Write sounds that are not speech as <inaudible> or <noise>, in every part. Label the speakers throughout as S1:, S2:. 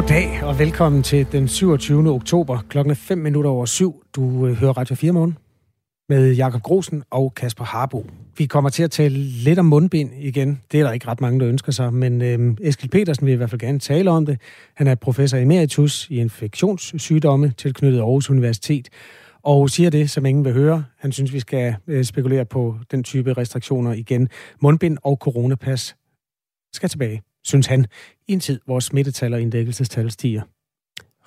S1: Goddag og velkommen til den 27. oktober klokken 5 minutter over 7. Du øh, hører Radio 4 morgen med Jakob Grosen og Kasper Harbo. Vi kommer til at tale lidt om mundbind igen. Det er der ikke ret mange, der ønsker sig, men øh, Eskil Petersen vil i hvert fald gerne tale om det. Han er professor emeritus i infektionssygdomme tilknyttet Aarhus Universitet og siger det, som ingen vil høre. Han synes, vi skal øh, spekulere på den type restriktioner igen. Mundbind og coronapas skal tilbage, synes han, i en tid, hvor smittetal og indlæggelsestal stiger.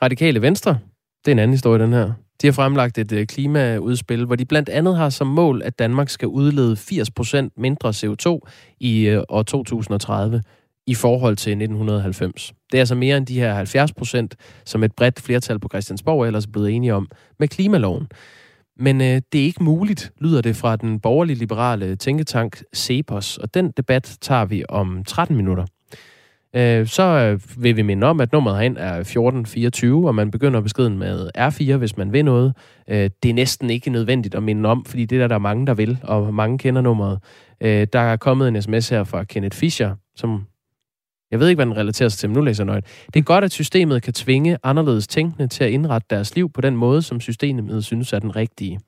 S2: Radikale Venstre, det er en anden historie, den her. De har fremlagt et øh, klimaudspil, hvor de blandt andet har som mål, at Danmark skal udlede 80% mindre CO2 i øh, år 2030 i forhold til 1990. Det er altså mere end de her 70 procent, som et bredt flertal på Christiansborg ellers er blevet enige om med klimaloven. Men øh, det er ikke muligt, lyder det fra den borgerlige liberale tænketank CEPOS, og den debat tager vi om 13 minutter. Øh, så øh, vil vi minde om, at nummeret herind er 1424, og man begynder beskeden med R4, hvis man vil noget. Øh, det er næsten ikke nødvendigt at minde om, fordi det der, der er mange, der vil, og mange kender nummeret. Øh, der er kommet en sms her fra Kenneth Fischer, som jeg ved ikke, hvad den relaterer sig til, men nu læser jeg nøjt. Det er godt, at systemet kan tvinge anderledes tænkende til at indrette deres liv på den måde, som systemet synes er den rigtige.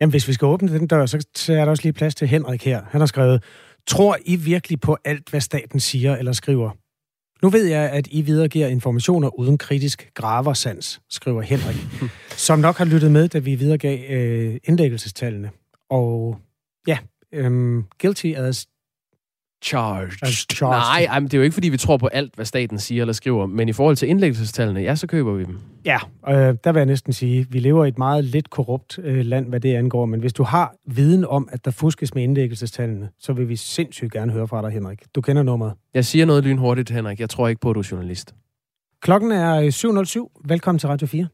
S1: Jamen, hvis vi skal åbne den dør, så er der også lige plads til Henrik her. Han har skrevet, tror I virkelig på alt, hvad staten siger eller skriver? Nu ved jeg, at I videregiver informationer uden kritisk graversans, skriver Henrik, <laughs> som nok har lyttet med, da vi videregav øh, indlæggelsestallene. Og ja, øhm, guilty as
S2: charged. charged. Nej, ej, det er jo ikke, fordi vi tror på alt, hvad staten siger eller skriver, men i forhold til indlæggelsestallene, ja, så køber vi dem.
S1: Ja, øh, der vil jeg næsten sige, at vi lever i et meget lidt korrupt øh, land, hvad det angår, men hvis du har viden om, at der fuskes med indlæggelsestallene, så vil vi sindssygt gerne høre fra dig, Henrik. Du kender nummeret.
S2: Jeg siger noget lynhurtigt, Henrik. Jeg tror ikke på, at du er journalist.
S1: Klokken er 7.07. Velkommen til Radio 4.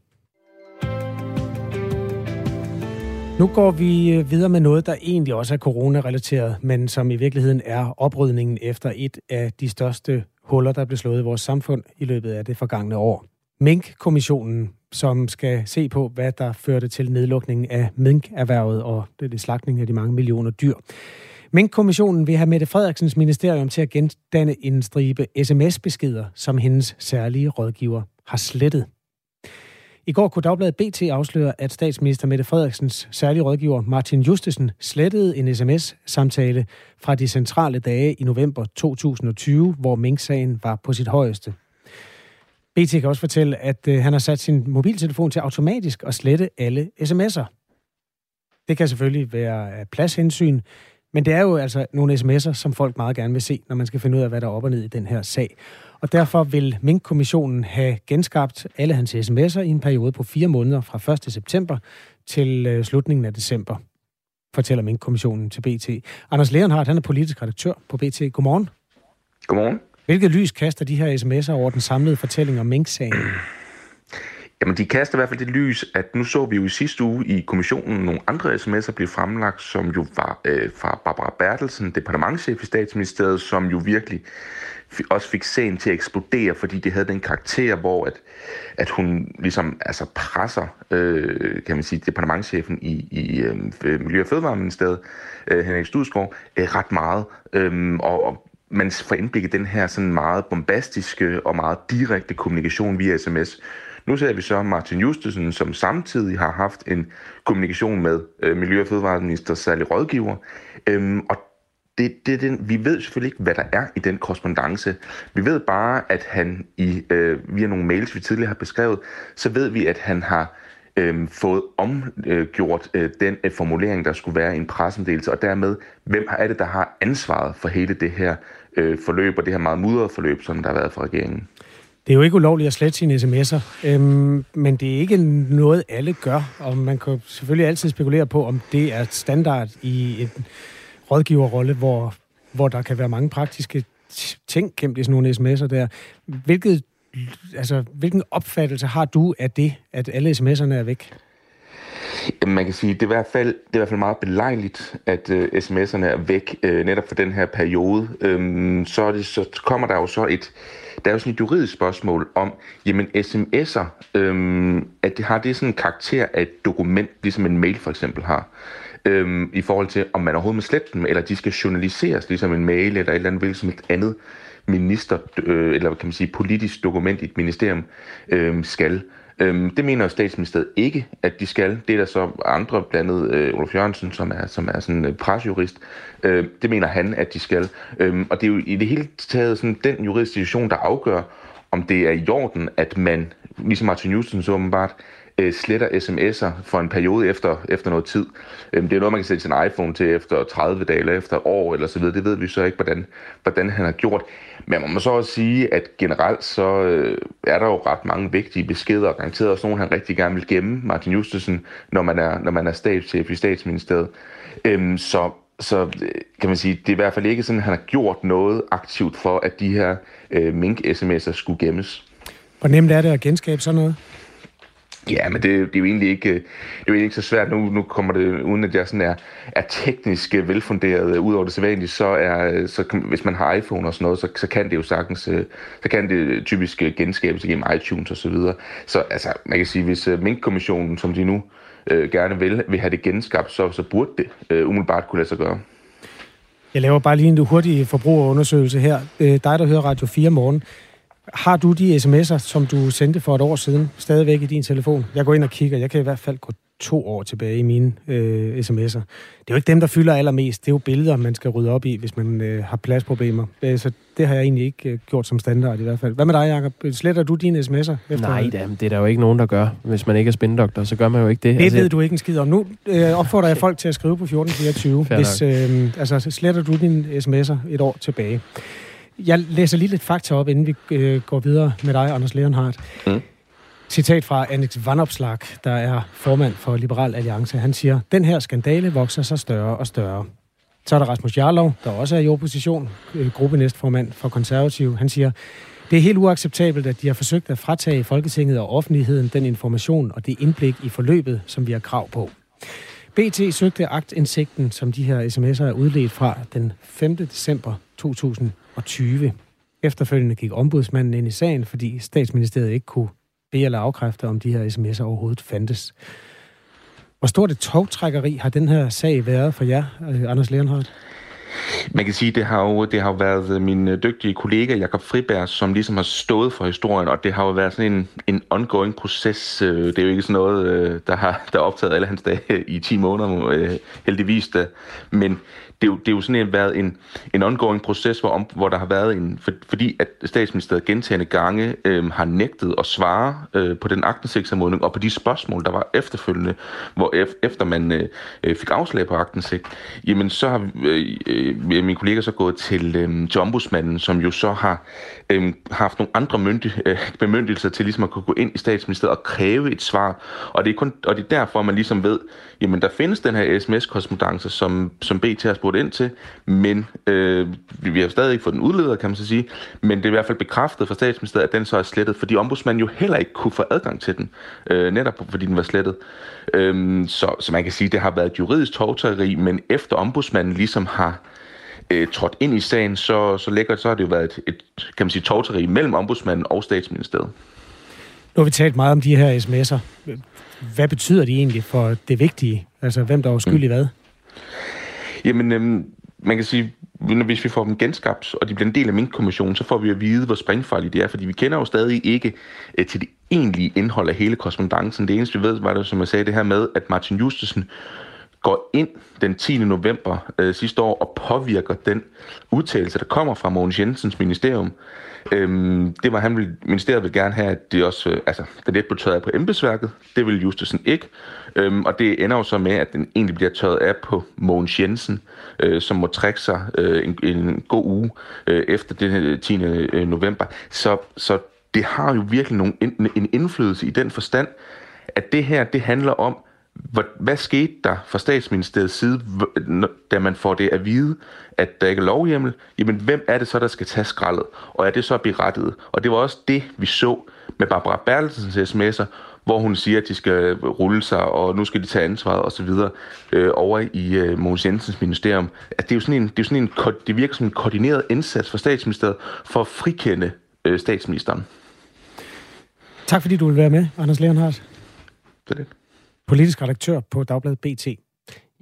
S1: Nu går vi øh, videre med noget, der egentlig også er corona-relateret, men som i virkeligheden er oprydningen efter et af de største huller, der blev slået i vores samfund i løbet af det forgangne år. Mink-kommissionen, som skal se på, hvad der førte til nedlukningen af minkerhvervet og det, det slagtning af de mange millioner dyr. Mink-kommissionen vil have Mette Frederiksens ministerium til at gendanne en stribe sms-beskeder, som hendes særlige rådgiver har slettet. I går kunne Dagbladet BT afsløre, at statsminister Mette Frederiksens særlige rådgiver Martin Justesen slettede en sms-samtale fra de centrale dage i november 2020, hvor Mink-sagen var på sit højeste. BT kan også fortælle, at øh, han har sat sin mobiltelefon til automatisk at slette alle sms'er. Det kan selvfølgelig være pladshensyn, men det er jo altså nogle sms'er, som folk meget gerne vil se, når man skal finde ud af, hvad der er op og ned i den her sag. Og derfor vil Mink-kommissionen have genskabt alle hans sms'er i en periode på fire måneder fra 1. september til øh, slutningen af december, fortæller Mink-kommissionen til BT. Anders Leonhardt, han er politisk redaktør på BT. Godmorgen.
S3: Godmorgen.
S1: Hvilket lys kaster de her sms'er over den samlede fortælling om Mink-sagen?
S3: Jamen, de kaster i hvert fald det lys, at nu så vi jo i sidste uge i kommissionen nogle andre sms'er blive fremlagt, som jo var øh, fra Barbara Bertelsen, departementchef i statsministeriet, som jo virkelig også fik sagen til at eksplodere, fordi det havde den karakter, hvor at, at hun ligesom altså presser, øh, kan man sige, departementchefen i, i øh, Miljø- og Fødevareministeriet, øh, Henrik Studsgaard, øh, ret meget. Øh, og, og man får indblik i den her sådan meget bombastiske og meget direkte kommunikation via sms. Nu ser vi så Martin Justesen, som samtidig har haft en kommunikation med øh, Miljø- og Fødevareminister særlig rådgiver. Øhm, og det, det, det, vi ved selvfølgelig ikke, hvad der er i den korrespondence. Vi ved bare, at han i øh, via nogle mails, vi tidligere har beskrevet, så ved vi, at han har øh, fået omgjort øh, den øh, formulering, der skulle være i en pressemeddelelse, og dermed, hvem er det, der har ansvaret for hele det her øh, forløb, og det her meget mudrede forløb, som der har været fra regeringen?
S1: Det er jo ikke ulovligt at slette sine sms'er, øhm, men det er ikke noget, alle gør, og man kan selvfølgelig altid spekulere på, om det er standard i en rådgiverrolle, hvor, hvor der kan være mange praktiske ting gemt i sådan nogle sms'er der. Hvilket, altså, hvilken opfattelse har du af det, at alle sms'erne er væk?
S3: Man kan sige, det er i hvert fald, det er i hvert fald meget belejligt, at øh, sms'erne er væk øh, netop for den her periode. Um, så, er det, så kommer der jo så et, der er jo sådan et juridisk spørgsmål om, jamen sms'er, um, øhm, at det har det sådan en karakter af et dokument, ligesom en mail for eksempel har. øhm, i forhold til, om man overhovedet må slette dem, eller de skal journaliseres, ligesom en mail eller et eller andet, hvilket som et andet minister, øh, eller kan man sige politisk dokument i et ministerium øh, skal. Øhm, det mener statsministeriet ikke, at de skal. Det er der så andre, blandt andet øh, Olof Jørgensen, som er, som er sådan en presjurist. Øh, det mener han, at de skal. Øhm, og det er jo i det hele taget sådan den juridiske situation, der afgør, om det er i orden, at man, ligesom Martin Houston så åbenbart, øh, sletter sms'er for en periode efter, efter noget tid. Øh, det er noget, man kan sætte sin iPhone til efter 30 dage eller efter år eller så videre. Det ved vi så ikke, hvordan, hvordan han har gjort. Men man må så også sige, at generelt så øh, er der jo ret mange vigtige beskeder, og garanteret også nogen, han rigtig gerne vil gemme, Martin Justesen, når man er, når man er stabschef i statsministeriet. Øhm, så så øh, kan man sige, det er i hvert fald ikke sådan, at han har gjort noget aktivt for, at de her øh, mink-sms'er skulle gemmes.
S1: Hvor nemt er det at genskabe sådan noget?
S3: Ja, men det, det er jo egentlig ikke, øh, det er jo ikke så svært. Nu, nu kommer det, uden at jeg sådan er, er teknisk øh, velfunderet øh, ud over det sædvanlige, så er, så hvis man har iPhone og sådan noget, så, så kan det jo sagtens, så kan det typisk genskabes gennem iTunes og så videre. Så altså, man kan sige, hvis Mink-kommissionen, som de nu øh, gerne vil, vil have det genskabt, så, så burde det øh, umiddelbart kunne lade sig gøre.
S1: Jeg laver bare lige en hurtig forbrugerundersøgelse her. Øh, dig, der hører Radio 4 morgen, har du de sms'er, som du sendte for et år siden, stadigvæk i din telefon? Jeg går ind og kigger. Jeg kan i hvert fald gå to år tilbage i mine øh, sms'er. Det er jo ikke dem, der fylder allermest. Det er jo billeder, man skal rydde op i, hvis man øh, har pladsproblemer. Øh, så det har jeg egentlig ikke øh, gjort som standard i hvert fald. Hvad med dig, Jacob? Sletter du dine sms'er?
S2: Efter Nej, det er, det er der jo ikke nogen, der gør. Hvis man ikke er spindoktor, så gør man jo ikke det.
S1: Det altså, ved du ikke en skid om. Nu øh, opfordrer jeg folk til at skrive på 1424, hvis øh, altså, sletter du dine sms'er et år tilbage. Jeg læser lige lidt fakta op, inden vi øh, går videre med dig, Anders Leonhardt. Mm. Citat fra Annex Vanopslag, der er formand for Liberal Alliance. Han siger, den her skandale vokser sig større og større. Så er der Rasmus Jarlov, der også er i opposition, øh, gruppenæstformand for Konservative. Han siger, det er helt uacceptabelt, at de har forsøgt at fratage Folketinget og offentligheden den information og det indblik i forløbet, som vi har krav på. BT søgte agtindsigten, som de her sms'er er udledt fra den 5. december 2020. Efterfølgende gik ombudsmanden ind i sagen, fordi statsministeriet ikke kunne bede eller afkræfte, om de her sms'er overhovedet fandtes. Hvor stort et togtrækkeri har den her sag været for jer, øh, Anders Leonhardt?
S3: Man kan sige, det har jo, det har jo været øh, min øh, dygtige kollega Jakob Friberg, som ligesom har stået for historien, og det har jo været sådan en, en ongoing proces. Det er jo ikke sådan noget, der har der optaget alle hans dage i 10 måneder, heldigvis da. Men det, er jo, det er jo sådan en, været en, en ongoing proces, hvor, om, hvor der har været en, for, fordi at statsministeriet gentagende gange øh, har nægtet at svare øh, på den agtensigtsanmodning og på de spørgsmål, der var efterfølgende, hvor ef, efter man øh, øh fik afslag på agtensigt, jamen så har øh, øh, min kollega så gået til, øh, til ombudsmanden, som jo så har øh, haft nogle andre myndig, øh, bemyndigelser til ligesom at kunne gå ind i statsministeriet og kræve et svar. Og det er, kun, og det er derfor, man ligesom ved, jamen der findes den her sms-korrespondence, som, som BT har spurgt ind til, men øh, vi har stadig ikke fået den udledet, kan man så sige, men det er i hvert fald bekræftet fra statsministeriet, at den så er slettet, fordi ombudsmanden jo heller ikke kunne få adgang til den, øh, netop fordi den var slettet. Øh, så, så man kan sige, det har været et juridisk tovtageri, men efter ombudsmanden ligesom har øh, trådt ind i sagen, så, så, lækker, så har det jo været et, et kan man sige, tovtageri mellem ombudsmanden og statsministeriet.
S1: Nu har vi talt meget om de her sms'er. Hvad betyder de egentlig for det vigtige? Altså, hvem der er skyld i mm. hvad?
S3: Jamen, øhm, man kan sige, hvis vi får dem genskabt, og de bliver en del af Mink-kommissionen, så får vi at vide, hvor springfarlige de er, fordi vi kender jo stadig ikke øh, til det egentlige indhold af hele korrespondancen. Det eneste, vi ved, var det, som jeg sagde, det her med, at Martin Justesen går ind den 10. november øh, sidste år og påvirker den udtalelse, der kommer fra Mogens Jensens ministerium. Øhm, det var han vil, ministeriet vil gerne have, at det også, øh, altså, det ikke blev tørret af på embedsværket. Det vil Justesen ikke. Øhm, og det ender jo så med, at den egentlig bliver tørret af på Mogens Jensen, øh, som må trække sig øh, en, en god uge øh, efter den øh, 10. Øh, november. Så, så det har jo virkelig nogen, en, en indflydelse i den forstand, at det her, det handler om, hvad, skete der fra statsministeriets side, da man får det at vide, at der ikke er lovhjemmel? Jamen, hvem er det så, der skal tage skraldet? Og er det så berettiget? Og det var også det, vi så med Barbara Bertelsens sms'er, hvor hun siger, at de skal rulle sig, og nu skal de tage ansvaret osv. Øh, over i øh, Mogens Jensens ministerium. At det, er jo sådan en, det, er sådan en, det virker som en koordineret indsats for statsministeriet for at frikende øh, statsministeren.
S1: Tak fordi du vil være med, Anders Leonhardt.
S3: Det er det
S1: politisk redaktør på Dagbladet BT.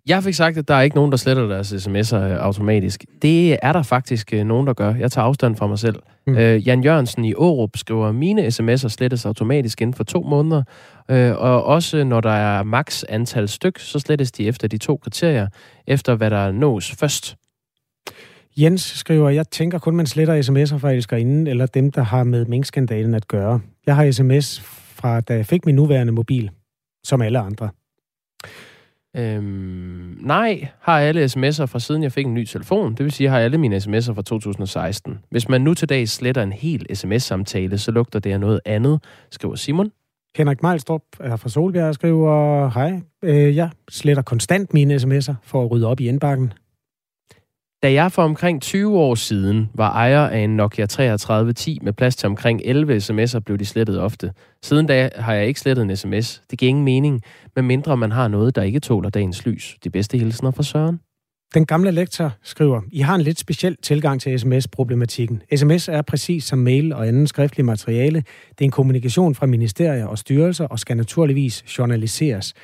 S2: Jeg fik sagt, at der er ikke nogen, der sletter deres sms'er øh, automatisk. Det er der faktisk øh, nogen, der gør. Jeg tager afstand fra mig selv. Mm. Øh, Jan Jørgensen i Årup skriver, mine sms'er slettes automatisk inden for to måneder. Øh, og også når der er maks antal styk, så slettes de efter de to kriterier, efter hvad der nås først.
S1: Jens skriver, jeg tænker kun, man sletter sms'er fra elskerinden, eller dem, der har med minkskandalen at gøre. Jeg har sms fra, da jeg fik min nuværende mobil, som alle andre.
S2: Øhm, nej, har alle sms'er fra siden jeg fik en ny telefon. Det vil sige, har alle mine sms'er fra 2016. Hvis man nu til dag sletter en hel sms-samtale, så lugter det af noget andet, skriver Simon.
S1: Henrik Mejlstrup er fra Solbjerg og skriver, hej, øh, jeg sletter konstant mine sms'er for at rydde op i indbakken.
S2: Da jeg for omkring 20 år siden var ejer af en Nokia 3310 med plads til omkring 11 sms'er, blev de slettet ofte. Siden da har jeg ikke slettet en sms. Det giver ingen mening, medmindre man har noget, der ikke tåler dagens lys. De bedste hilsner fra Søren.
S1: Den gamle lektor skriver, I har en lidt speciel tilgang til sms-problematikken. SMS er præcis som mail og anden skriftlig materiale. Det er en kommunikation fra ministerier og styrelser og skal naturligvis journaliseres.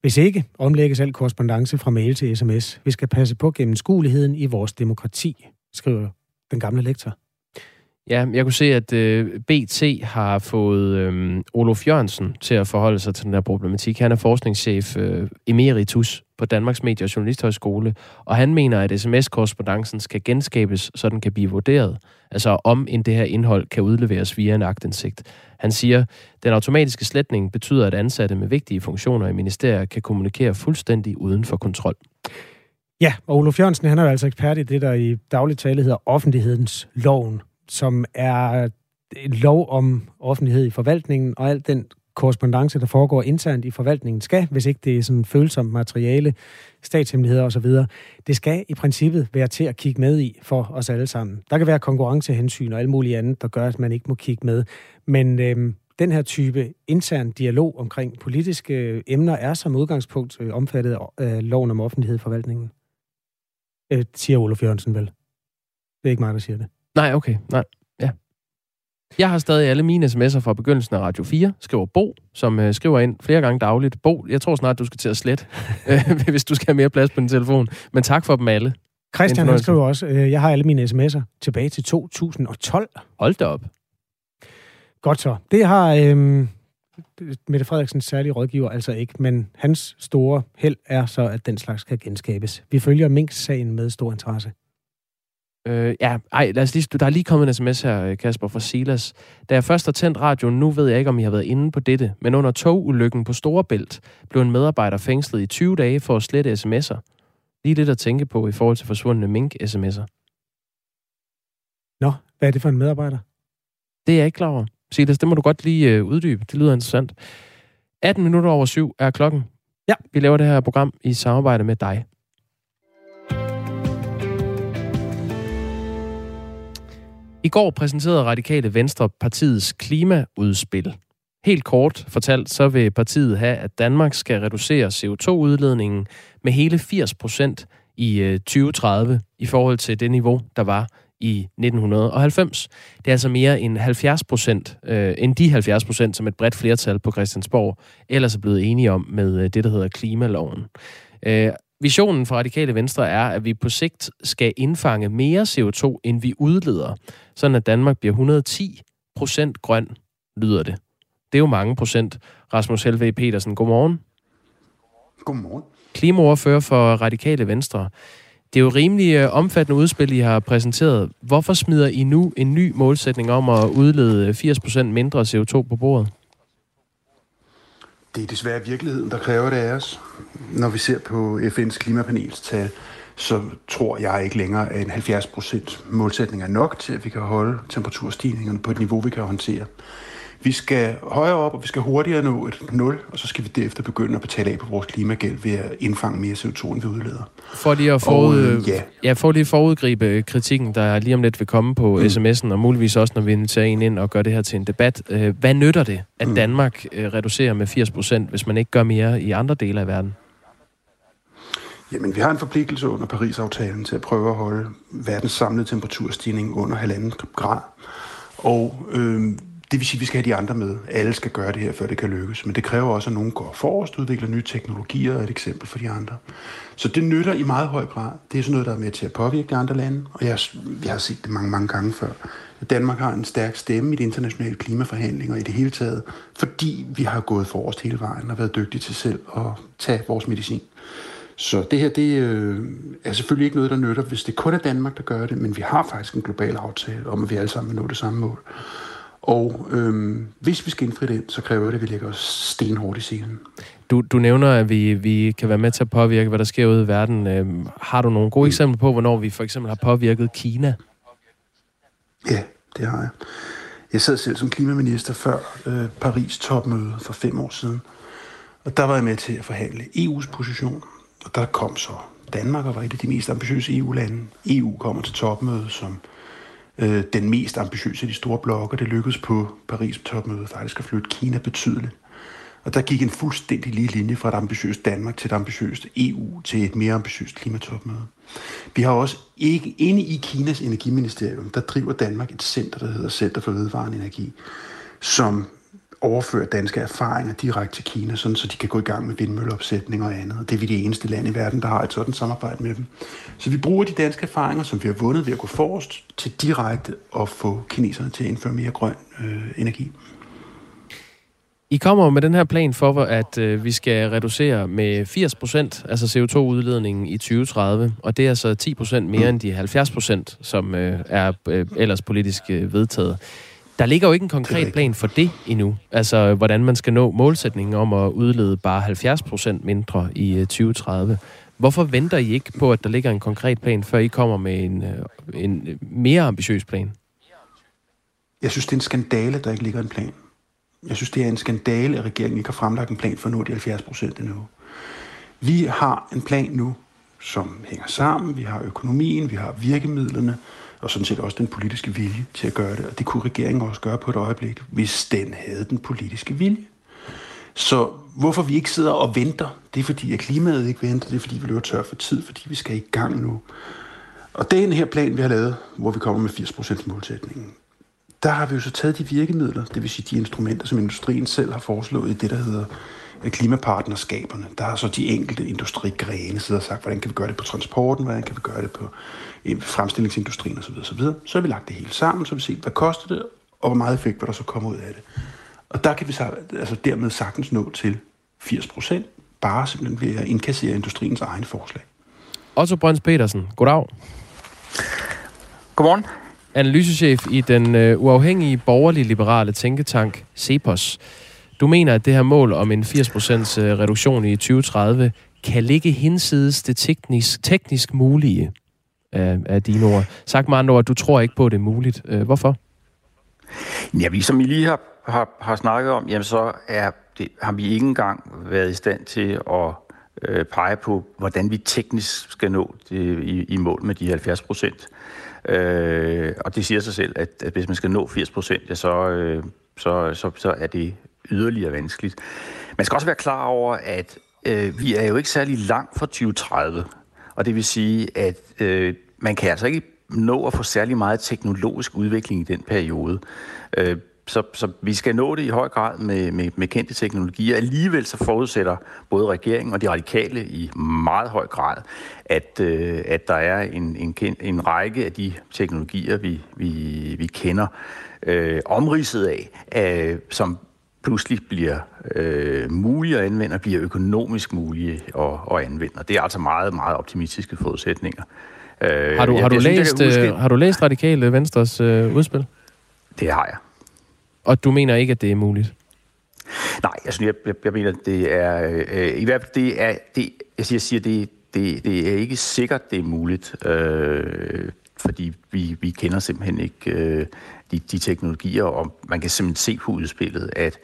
S1: Hvis ikke, omlægges al korrespondence fra mail til sms. Vi skal passe på gennemskueligheden i vores demokrati, skriver den gamle lektor.
S2: Ja, jeg kunne se, at øh, BT har fået øh, Olof Jørgensen til at forholde sig til den her problematik. Han er forskningschef øh, emeritus på Danmarks Medie- og Journalisthøjskole, og han mener, at sms-korrespondancen skal genskabes, så den kan blive vurderet. Altså om end det her indhold kan udleveres via en agtindsigt. Han siger, den automatiske sletning betyder, at ansatte med vigtige funktioner i ministerier kan kommunikere fuldstændig uden for kontrol.
S1: Ja, og Olof Jørgensen han er jo altså ekspert i det, der i daglig tale hedder offentlighedens loven, som er lov om offentlighed i forvaltningen, og alt den korrespondence, der foregår internt i forvaltningen, skal, hvis ikke det er sådan følsomt materiale, statshemmeligheder osv., det skal i princippet være til at kigge med i for os alle sammen. Der kan være konkurrencehensyn og alt muligt andet, der gør, at man ikke må kigge med. Men øhm, den her type intern dialog omkring politiske øh, emner er som udgangspunkt øh, omfattet af øh, loven om offentlighed i forvaltningen. Øh, siger Olof Jørgensen vel. Det er ikke mig, der siger det.
S2: Nej, okay. Nej. Ja. Jeg har stadig alle mine sms'er fra begyndelsen af Radio 4, skriver Bo, som øh, skriver ind flere gange dagligt. Bo, jeg tror snart, du skal til at slette, <laughs> øh, hvis du skal have mere plads på din telefon. Men tak for dem alle.
S1: Christian han skriver også, øh, jeg har alle mine sms'er tilbage til 2012.
S2: Hold da op.
S1: Godt så. Det har øh, Mette Frederiksens særlige rådgiver altså ikke, men hans store held er så, at den slags kan genskabes. Vi følger Minks-sagen med stor interesse.
S2: Øh, ja, ej, lad os lige, der er lige kommet en sms her, Kasper, fra Silas. Da jeg først har tændt radioen, nu ved jeg ikke, om I har været inde på dette, men under togulykken på Storebælt blev en medarbejder fængslet i 20 dage for at slette sms'er. Lige lidt at tænke på i forhold til forsvundne mink-sms'er.
S1: Nå, hvad er det for en medarbejder?
S2: Det er jeg ikke klar over. Silas, det må du godt lige øh, uddybe. Det lyder interessant. 18 minutter over syv er klokken.
S1: Ja.
S2: Vi laver det her program i samarbejde med dig. I går præsenterede Radikale Venstre partiets klimaudspil. Helt kort fortalt, så vil partiet have, at Danmark skal reducere CO2-udledningen med hele 80 procent i øh, 2030 i forhold til det niveau, der var i 1990. Det er altså mere end 70 procent, øh, end de 70 procent, som et bredt flertal på Christiansborg ellers er blevet enige om med øh, det, der hedder klimaloven. Øh, visionen for Radikale Venstre er, at vi på sigt skal indfange mere CO2, end vi udleder, sådan at Danmark bliver 110 procent grøn, lyder det. Det er jo mange procent. Rasmus Helve Petersen, godmorgen.
S4: Godmorgen.
S2: Klimaordfører for Radikale Venstre. Det er jo rimelig øh, omfattende udspil, I har præsenteret. Hvorfor smider I nu en ny målsætning om at udlede 80% mindre CO2 på bordet?
S4: Det er desværre virkeligheden, der kræver det af os. Når vi ser på FN's klimapanels tal, så tror jeg ikke længere, at en 70% målsætning er nok til, at vi kan holde temperaturstigningerne på et niveau, vi kan håndtere. Vi skal højere op, og vi skal hurtigere nå et 0, og så skal vi derefter begynde at betale af på vores klimagæld ved at indfange mere CO2, end vi udleder.
S2: For lige at forud, og, øh, ja. Ja, for lige forudgribe kritikken, der lige om lidt vil komme på mm. sms'en, og muligvis også, når vi inviterer en ind og gør det her til en debat. Øh, hvad nytter det, at mm. Danmark øh, reducerer med 80 procent, hvis man ikke gør mere i andre dele af verden?
S4: Jamen, vi har en forpligtelse under Paris-aftalen til at prøve at holde verdens samlede temperaturstigning under halvanden grad. Og øh, det vil sige, at vi skal have de andre med. Alle skal gøre det her, før det kan lykkes. Men det kræver også, at nogen går forrest, udvikler nye teknologier og et eksempel for de andre. Så det nytter i meget høj grad. Det er sådan noget, der er med til at påvirke de andre lande. Og jeg, jeg har set det mange, mange gange før. Danmark har en stærk stemme i de internationale klimaforhandlinger i det hele taget, fordi vi har gået forrest hele vejen og været dygtige til selv at tage vores medicin. Så det her, det øh, er selvfølgelig ikke noget, der nytter, hvis det kun er Danmark, der gør det, men vi har faktisk en global aftale om, at vi alle sammen vil nå det samme mål. Og øhm, hvis vi skal indfri det, så kræver det, at vi lægger os stenhårdt i scenen.
S2: Du, du nævner, at vi, vi kan være med til at påvirke, hvad der sker ude i verden. Øhm, har du nogle gode eksempler på, hvornår vi for eksempel har påvirket Kina?
S4: Ja, det har jeg. Jeg sad selv som klimaminister før øh, Paris topmøde for fem år siden. Og der var jeg med til at forhandle EU's position. Og der kom så Danmark og var et af de mest ambitiøse EU-lande. EU kommer til topmødet som øh, den mest ambitiøse af de store blokke. Det lykkedes på Paris-topmødet faktisk at flytte Kina betydeligt. Og der gik en fuldstændig lige linje fra et ambitiøst Danmark til et ambitiøst EU til et mere ambitiøst klimatopmøde. Vi har også ikke inde i Kinas energiministerium, der driver Danmark et center, der hedder Center for Vedvarende Energi, som overføre danske erfaringer direkte til Kina, sådan, så de kan gå i gang med vindmølleopsætning og andet. Det er vi det eneste land i verden, der har et sådan samarbejde med dem. Så vi bruger de danske erfaringer, som vi har vundet ved at gå forrest, til direkte at få kineserne til at indføre mere grøn øh, energi.
S2: I kommer med den her plan for, at øh, vi skal reducere med 80 procent, altså CO2-udledningen i 2030, og det er altså 10 procent mere end de 70 procent, som øh, er øh, ellers politisk øh, vedtaget. Der ligger jo ikke en konkret plan for det endnu. Altså, hvordan man skal nå målsætningen om at udlede bare 70 procent mindre i 2030. Hvorfor venter I ikke på, at der ligger en konkret plan, før I kommer med en, en mere ambitiøs plan?
S4: Jeg synes, det er en skandale, der ikke ligger en plan. Jeg synes, det er en skandale, at regeringen ikke har fremlagt en plan for at nå de 70 procent endnu. Vi har en plan nu, som hænger sammen. Vi har økonomien, vi har virkemidlerne, og sådan set også den politiske vilje til at gøre det. Og det kunne regeringen også gøre på et øjeblik, hvis den havde den politiske vilje. Så hvorfor vi ikke sidder og venter, det er fordi, at klimaet ikke venter, det er fordi, vi løber tør for tid, fordi vi skal i gang nu. Og den her plan, vi har lavet, hvor vi kommer med 80% målsætningen, der har vi jo så taget de virkemidler, det vil sige de instrumenter, som industrien selv har foreslået i det, der hedder klimapartnerskaberne. Der har så de enkelte industrigrene siddet og sagt, hvordan kan vi gøre det på transporten, hvordan kan vi gøre det på fremstillingsindustrien osv. osv. Så har vi lagt det hele sammen, så har vi set, hvad koster det, og hvor meget effekt vil der så komme ud af det. Og der kan vi så, altså dermed sagtens nå til 80 procent, bare simpelthen ved at indkassere industriens egne forslag.
S2: Otto Brøns Petersen, goddag.
S5: Godmorgen.
S2: Analysechef i den uh, uafhængige borgerlige liberale tænketank CEPOS. Du mener, at det her mål om en 80% øh, reduktion i 2030 kan ligge hinsides det teknisk, teknisk mulige af, af dine ord. Sagt med andre ord, du tror ikke på, at det er muligt. Øh, hvorfor?
S5: Ja, vi som I lige har, har, har snakket om, jamen så er det, har vi ikke engang været i stand til at øh, pege på, hvordan vi teknisk skal nå det, i, i mål med de 70 procent. Øh, og det siger sig selv, at, at hvis man skal nå 80 procent, ja, så, øh, så, så, så er det yderligere vanskeligt. Man skal også være klar over, at øh, vi er jo ikke særlig langt fra 2030. Og det vil sige, at øh, man kan altså ikke nå at få særlig meget teknologisk udvikling i den periode. Øh, så, så vi skal nå det i høj grad med, med, med kendte teknologier. Alligevel så forudsætter både regeringen og de radikale i meget høj grad, at, øh, at der er en, en, en række af de teknologier, vi, vi, vi kender, øh, omridset af, øh, som pludselig bliver øh, mulige at anvende og bliver økonomisk mulige at, at anvende. Og det er altså meget, meget optimistiske forudsætninger.
S2: Øh, har, du, har, du læst, synes, huske... Øh, har du læst Radikale Venstres øh, udspil?
S5: Det har jeg.
S2: Og du mener ikke, at det er muligt?
S5: Nej, jeg, synes, jeg, jeg, jeg mener, det er... Øh, I hvert fald, det er... Det, jeg siger, jeg siger det, det, det er ikke sikkert, det er muligt. Øh, fordi vi, vi kender simpelthen ikke øh, de, de teknologier, og man kan simpelthen se på udspillet, at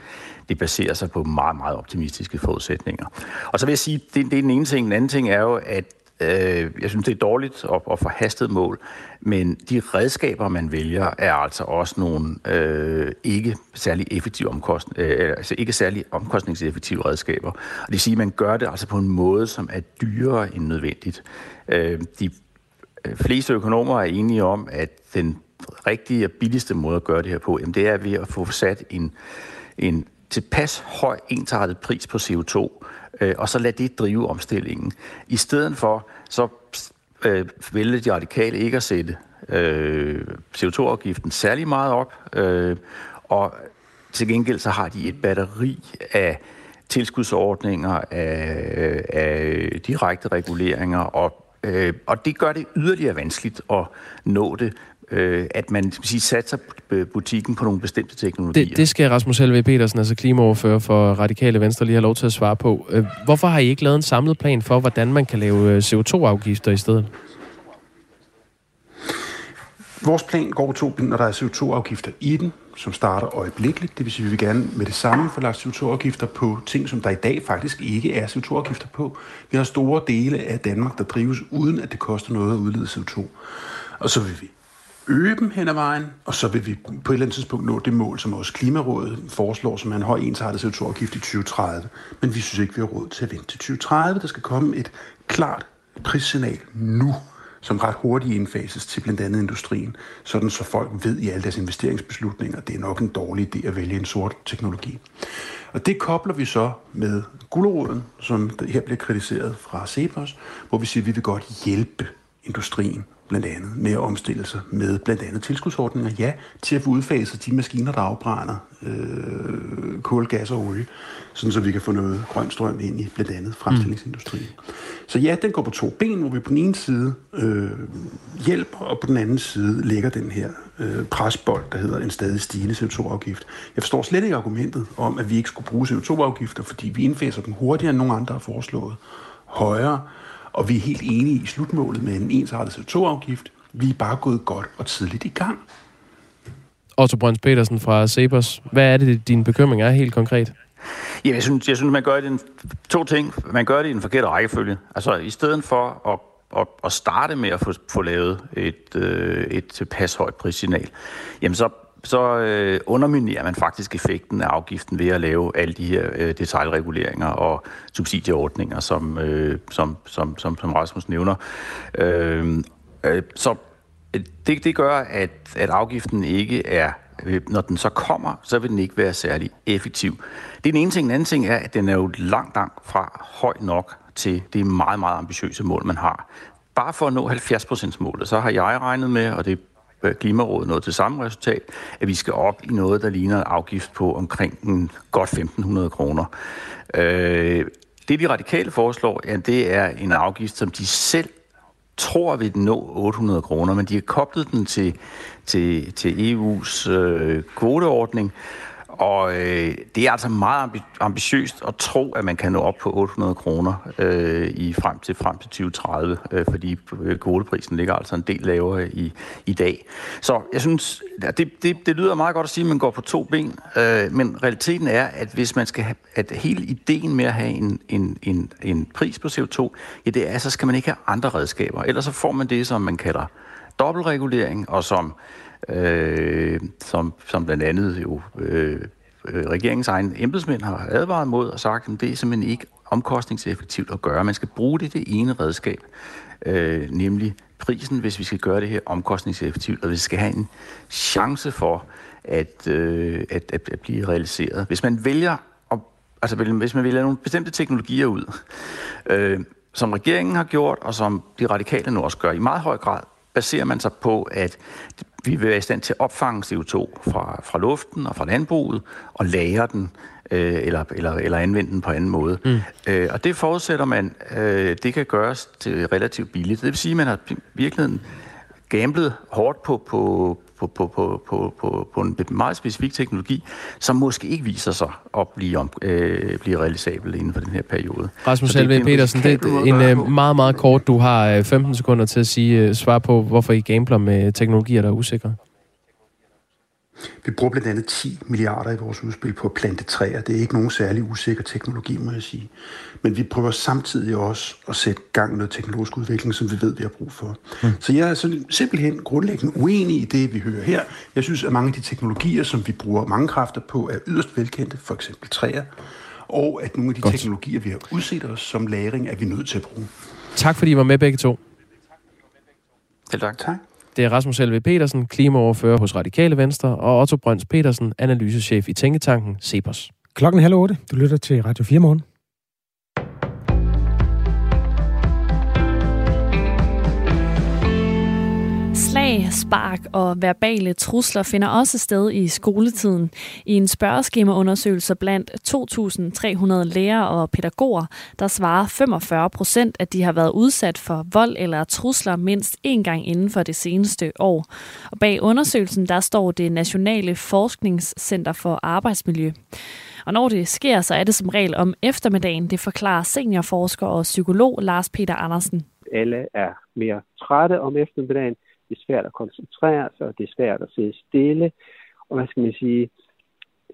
S5: det baserer sig på meget, meget optimistiske forudsætninger. Og så vil jeg sige, det, det er den ene ting. Den anden ting er jo, at øh, jeg synes, det er dårligt at, at få hastet mål, men de redskaber, man vælger, er altså også nogle øh, ikke særlig effektive omkost, øh, altså ikke særlig omkostningseffektive redskaber. Og det vil sige, at man gør det altså på en måde, som er dyrere end nødvendigt. Øh, de øh, fleste økonomer er enige om, at den rigtige og billigste måde at gøre det her på, jamen det er ved at få sat en, en tilpas høj ensartet pris på CO2, øh, og så lad det drive omstillingen. I stedet for, så øh, vælger de radikale ikke at sætte øh, CO2-afgiften særlig meget op, øh, og til gengæld så har de et batteri af tilskudsordninger, af, øh, af direkte reguleringer, og, øh, og det gør det yderligere vanskeligt at nå det øh, at man sige, satser butikken på nogle bestemte teknologier.
S2: Det, det skal Rasmus Helve Petersen, altså klimaoverfører for Radikale Venstre, lige have lov til at svare på. Øh, hvorfor har I ikke lavet en samlet plan for, hvordan man kan lave øh, CO2-afgifter i stedet?
S4: Vores plan går to når der er CO2-afgifter i den, som starter øjeblikkeligt. Det vil sige, at vi vil gerne med det samme få lagt CO2-afgifter på ting, som der i dag faktisk ikke er CO2-afgifter på. Vi har store dele af Danmark, der drives uden at det koster noget at udlede CO2. Og så vil vi øge dem hen ad vejen, og så vil vi på et eller andet tidspunkt nå det mål, som også Klimarådet foreslår, som er en høj ensartet CO2-afgift i 2030. Men vi synes ikke, vi har råd til at vente til 2030. Der skal komme et klart prissignal nu som ret hurtigt indfases til blandt andet industrien, sådan så folk ved i alle deres investeringsbeslutninger, at det er nok en dårlig idé at vælge en sort teknologi. Og det kobler vi så med guleroden, som her bliver kritiseret fra Cepos, hvor vi siger, at vi vil godt hjælpe industrien blandt andet med at omstille sig med blandt andet tilskudsordninger, ja, til at få udfaset de maskiner, der afbrænder øh, kul, gas og olie, sådan så vi kan få noget grøn strøm ind i blandt andet fremstillingsindustrien. Mm. Så ja, den går på to ben, hvor vi på den ene side øh, hjælper, og på den anden side lægger den her øh, presbold, der hedder en stadig stigende CO2-afgift. Jeg forstår slet ikke argumentet om, at vi ikke skulle bruge CO2-afgifter, fordi vi indfaser dem hurtigere, end nogen andre har foreslået. Højere, og vi er helt enige i slutmålet med en ensartet CO2-afgift. Vi er bare gået godt og tidligt i gang.
S2: Otto Brøns Petersen fra Cepos. Hvad er det, din bekymring er helt konkret?
S5: Ja, jeg synes, jeg synes man gør det en, to ting. Man gør det i en forkert rækkefølge. Altså, i stedet for at at, at starte med at få, få lavet et, øh, et tilpas højt prissignal, jamen så så øh, underminerer man faktisk effekten af afgiften ved at lave alle de her øh, detaljreguleringer og subsidieordninger, som, øh, som, som, som, som Rasmus nævner. Øh, øh, så øh, det, det gør, at, at afgiften ikke er øh, når den så kommer, så vil den ikke være særlig effektiv. Det er den ene ting. Den anden ting er, at den er jo langt, langt fra høj nok til det meget, meget ambitiøse mål, man har. Bare for at nå 70%-målet, så har jeg regnet med, og det Klimarådet nåede til samme resultat, at vi skal op i noget, der ligner en afgift på omkring en godt 1.500 kroner. Øh, det, de radikale foreslår, ja, det er en afgift, som de selv tror vil nå 800 kroner, men de har koblet den til, til, til EU's øh, kvoteordning, og øh, det er altså meget ambitiøst at tro, at man kan nå op på 800 kroner øh, i frem til frem til 2030, øh, fordi øh, kvoteprisen ligger altså en del lavere i, i dag. Så jeg synes, det, det, det lyder meget godt at sige, at man går på to ben, øh, men realiteten er, at hvis man skal have, at hele ideen med at have en, en, en, en pris på CO2, ja, det er, så skal man ikke have andre redskaber. Ellers så får man det, som man kalder dobbeltregulering, og som øh, som, som blandt andet jo øh, øh regeringens egen embedsmænd har advaret mod og sagt, at det er simpelthen ikke omkostningseffektivt at gøre. Man skal bruge det det ene redskab, øh, nemlig prisen, hvis vi skal gøre det her omkostningseffektivt, og hvis vi skal have en chance for at, øh, at, at, at blive realiseret. Hvis man vælger, at, altså hvis man vælger nogle bestemte teknologier ud, øh, som regeringen har gjort, og som de radikale nu også gør i meget høj grad, baserer man sig på, at vi vil være i stand til at opfange CO2 fra, fra luften og fra landbruget og lagre den øh, eller, eller, eller anvende den på anden måde. Mm. Øh, og det forudsætter man, øh, det kan gøres til relativt billigt. Det vil sige, at man har virkelig gamblet hårdt på, på, på, på, på, på, på, på en meget specifik teknologi, som måske ikke viser sig at blive, om, øh, blive realisabel inden for den her periode.
S2: Rasmus Helve Petersen, det er en øh, meget, meget kort, du har 15 øh, sekunder til at sige, øh, svar på, hvorfor I gambler med teknologier, der er usikre.
S4: Vi bruger blandt andet 10 milliarder i vores udspil på at plante træer. Det er ikke nogen særlig usikker teknologi, må jeg sige. Men vi prøver samtidig også at sætte gang i noget teknologisk udvikling, som vi ved, vi har brug for. Mm. Så jeg er sådan simpelthen grundlæggende uenig i det, vi hører her. Jeg synes, at mange af de teknologier, som vi bruger mange kræfter på, er yderst velkendte, for eksempel træer, og at nogle af de Godt. teknologier, vi har udset os som læring, er vi nødt til at bruge.
S2: Tak fordi I var med begge to.
S5: Selv tak.
S4: Tak.
S2: Det er Rasmus Helve Petersen, klimaoverfører hos Radikale Venstre, og Otto Brøns Petersen, analysechef i Tænketanken Cepos.
S1: Klokken halv otte. Du lytter til Radio 4 morgen.
S6: Slag, spark og verbale trusler finder også sted i skoletiden. I en spørgeskemaundersøgelse blandt 2.300 lærere og pædagoger, der svarer 45 procent, at de har været udsat for vold eller trusler mindst én gang inden for det seneste år. Og bag undersøgelsen der står det Nationale Forskningscenter for Arbejdsmiljø. Og når det sker, så er det som regel om eftermiddagen, det forklarer seniorforsker og psykolog Lars Peter Andersen.
S7: Alle er mere trætte om eftermiddagen, det er svært at koncentrere sig, og det er svært at sidde stille. Og hvad skal man sige,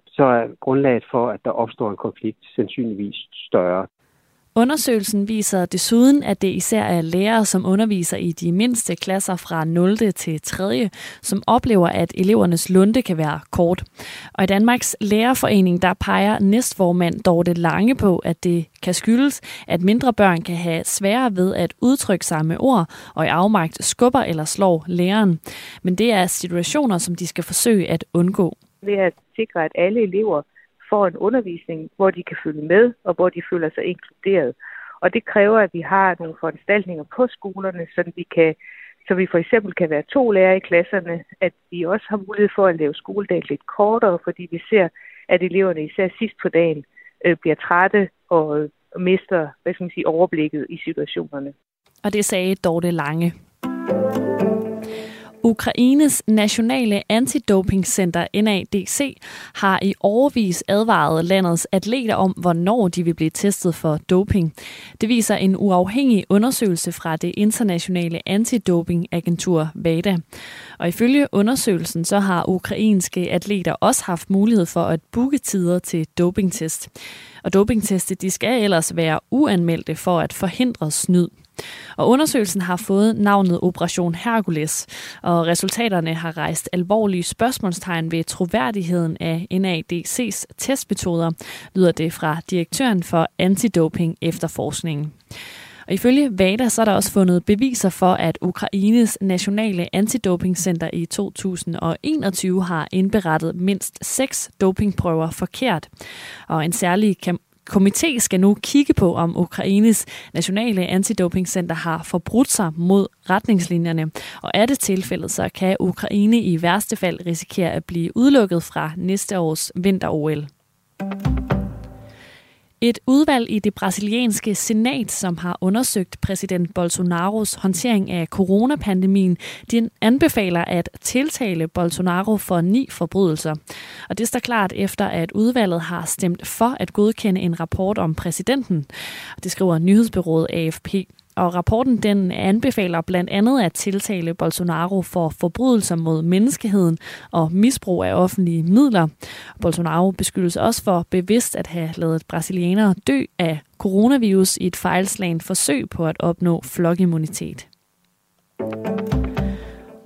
S7: så er grundlaget for, at der opstår en konflikt, sandsynligvis større.
S6: Undersøgelsen viser desuden, at det især er lærere, som underviser i de mindste klasser fra 0. til 3., som oplever, at elevernes lunde kan være kort. Og i Danmarks Lærerforening, der peger næstformand Dorte Lange på, at det kan skyldes, at mindre børn kan have sværere ved at udtrykke sig med ord, og i afmagt skubber eller slår læreren. Men det er situationer, som de skal forsøge at undgå.
S8: Ved at sikre, at alle elever får en undervisning, hvor de kan følge med, og hvor de føler sig inkluderet. Og det kræver, at vi har nogle foranstaltninger på skolerne, så vi kan så vi for eksempel kan være to lærere i klasserne, at vi også har mulighed for at lave skoledagen lidt kortere, fordi vi ser, at eleverne især sidst på dagen øh, bliver trætte og, mister hvad skal man sige, overblikket i situationerne.
S6: Og det sagde Dorte Lange. Ukraines nationale antidopingcenter NADC har i overvis advaret landets atleter om, hvornår de vil blive testet for doping. Det viser en uafhængig undersøgelse fra det internationale antidopingagentur VADA. Og ifølge undersøgelsen så har ukrainske atleter også haft mulighed for at booke tider til dopingtest. Og dopingtestet de skal ellers være uanmeldte for at forhindre snyd. Og undersøgelsen har fået navnet Operation Hercules, og resultaterne har rejst alvorlige spørgsmålstegn ved troværdigheden af NADC's testmetoder, lyder det fra direktøren for antidoping efterforskningen. Og ifølge VADA så er der også fundet beviser for, at Ukraines nationale antidopingcenter i 2021 har indberettet mindst seks dopingprøver forkert. Og en særlig komité skal nu kigge på, om Ukraines nationale antidopingcenter har forbrudt sig mod retningslinjerne. Og er det tilfældet, så kan Ukraine i værste fald risikere at blive udelukket fra næste års vinter-OL. Et udvalg i det brasilianske senat, som har undersøgt præsident Bolsonaros håndtering af coronapandemien, de anbefaler at tiltale Bolsonaro for ni forbrydelser. Og det står klart efter, at udvalget har stemt for at godkende en rapport om præsidenten. Det skriver nyhedsbyrået AFP. Og rapporten den anbefaler blandt andet at tiltale Bolsonaro for forbrydelser mod menneskeheden og misbrug af offentlige midler. Bolsonaro beskyldes også for bevidst at have lavet brasilianere dø af coronavirus i et fejlslagen forsøg på at opnå flokimmunitet.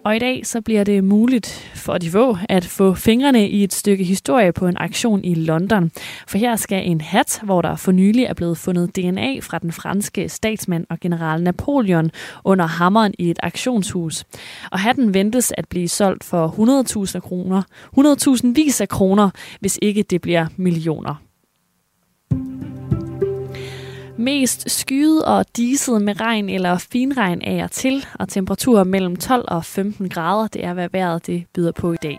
S6: Og i dag så bliver det muligt for de få at få fingrene i et stykke historie på en aktion i London. For her skal en hat, hvor der for nylig er blevet fundet DNA fra den franske statsmand og general Napoleon under hammeren i et aktionshus. Og hatten ventes at blive solgt for 100.000 kroner, 100.000 vis af kroner, hvis ikke det bliver millioner. Mest skyet og diset med regn eller finregn af og til, og temperaturer mellem 12 og 15 grader, det er hvad vejret det byder på i dag.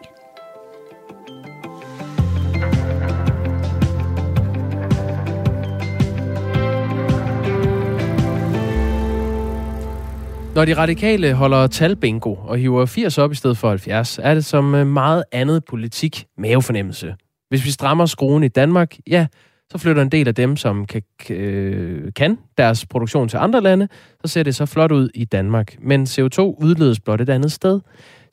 S2: Når de radikale holder talbingo og hiver 80 op i stedet for 70, er det som øh, meget andet politik mavefornemmelse. Hvis vi strammer skruen i Danmark, ja, så flytter en del af dem, som kan, øh, kan deres produktion til andre lande, så ser det så flot ud i Danmark. Men CO2 udledes blot et andet sted.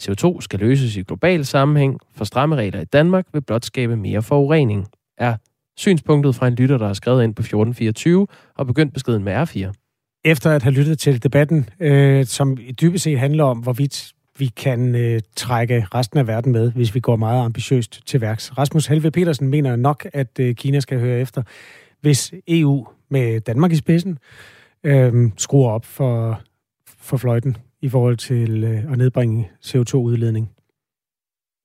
S2: CO2 skal løses i global sammenhæng, for stramme regler i Danmark vil blot skabe mere forurening, er synspunktet fra en lytter, der har skrevet ind på 1424 og begyndt beskeden med R4.
S1: Efter at have lyttet til debatten, øh, som dybest set handler om, hvorvidt vi kan øh, trække resten af verden med, hvis vi går meget ambitiøst til værks. Rasmus Helve Petersen mener nok, at øh, Kina skal høre efter, hvis EU med Danmark i spidsen øh, skruer op for, for fløjten i forhold til øh, at nedbringe CO2-udledning.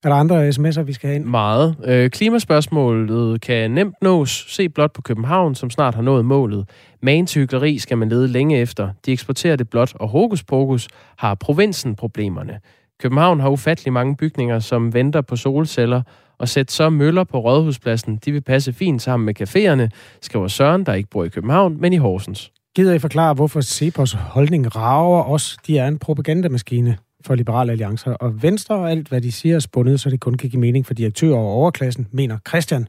S1: Er der andre sms'er, vi skal have ind?
S2: Meget. Øh, klimaspørgsmålet kan nemt nås. Se blot på København, som snart har nået målet. Magen til hyggeleri skal man lede længe efter. De eksporterer det blot, og hokus pokus har provinsen problemerne. København har ufattelig mange bygninger, som venter på solceller, og sætte så møller på Rådhuspladsen. De vil passe fint sammen med caféerne, skriver Søren, der ikke bor i København, men i Horsens.
S1: Gider I forklare, hvorfor Cepos holdning rager os? De er en propagandamaskine for liberale alliancer, og Venstre og alt, hvad de siger, er spundet, så det kun kan give mening for direktører og overklassen, mener Christian,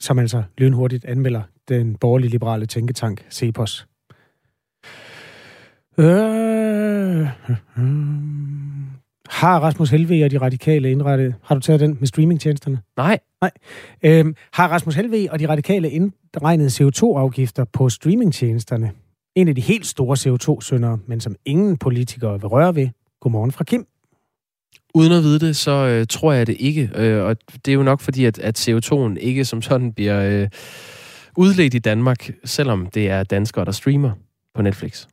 S1: som altså lynhurtigt anmelder den borgerlige liberale tænketank Cepos. Øh, øh, øh. Har Rasmus Helve og de radikale indrettet... Har du taget den med streamingtjenesterne?
S2: Nej.
S1: Nej. Øhm, har Rasmus Helve og de radikale indregnet CO2-afgifter på streamingtjenesterne? En af de helt store CO2-syndere, men som ingen politikere vil røre ved. Godmorgen fra Kim.
S2: Uden at vide det, så øh, tror jeg det ikke. Øh, og det er jo nok fordi, at, at CO2'en ikke som sådan bliver øh, udledt i Danmark, selvom det er danskere, der streamer på Netflix.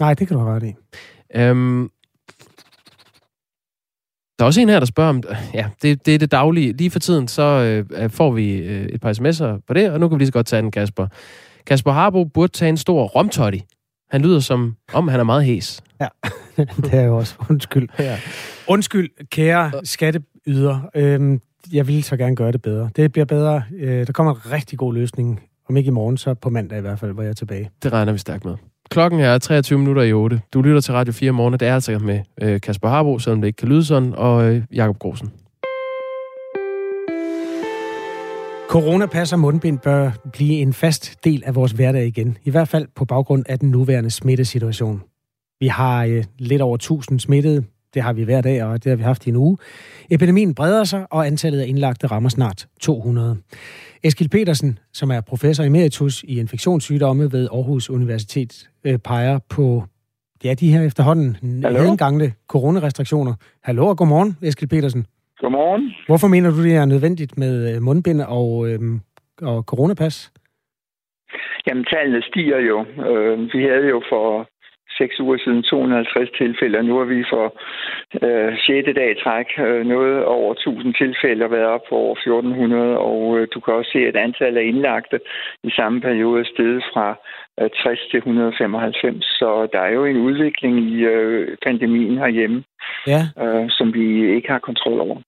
S1: Nej, det kan du have ret i. Øhm,
S2: der er også en her, der spørger om, ja, det, det er det daglige. Lige for tiden, så øh, får vi øh, et par sms'er på det, og nu kan vi lige så godt tage den, Kasper. Kasper Harbo burde tage en stor romtotti. Han lyder som om, han er meget hæs.
S1: Ja, <laughs> det er jo også. Undskyld. Ja. Undskyld, kære skatteyder. Øhm, jeg vil så gerne gøre det bedre. Det bliver bedre. Øh, der kommer en rigtig god løsning. Om ikke i morgen, så på mandag i hvert fald, hvor jeg er tilbage.
S2: Det regner vi stærkt med. Klokken er 23 minutter i 8. Du lytter til Radio 4 morgen. Det er altså med øh, Kasper Harbo, selvom det ikke kan lyde sådan, og øh, Jakob Grosen.
S1: Coronapas og mundbind bør blive en fast del af vores hverdag igen. I hvert fald på baggrund af den nuværende smittesituation. Vi har øh, lidt over 1000 smittede. Det har vi hver dag, og det har vi haft i en uge. Epidemien breder sig, og antallet af indlagte rammer snart 200. Eskil Petersen, som er professor emeritus i infektionssygdomme ved Aarhus Universitet, øh, peger på ja, de her efterhånden nedgangne coronarestriktioner. Hallo og godmorgen, Eskil Petersen.
S9: Godmorgen.
S1: Hvorfor mener du, det er nødvendigt med øh, mundbind og, øhm, og coronapas?
S9: Jamen, tallene stiger jo. Øh, vi havde jo for seks uger siden 250 tilfælde, og nu har vi for øh, 6. dag træk øh, noget over 1000 tilfælde og været op på over 1400, og øh, du kan også se, at antallet af indlagte i samme periode er steget fra øh, 60 til 195, så der er jo en udvikling i øh, pandemien herhjemme, ja. øh, som vi ikke har kontrol over.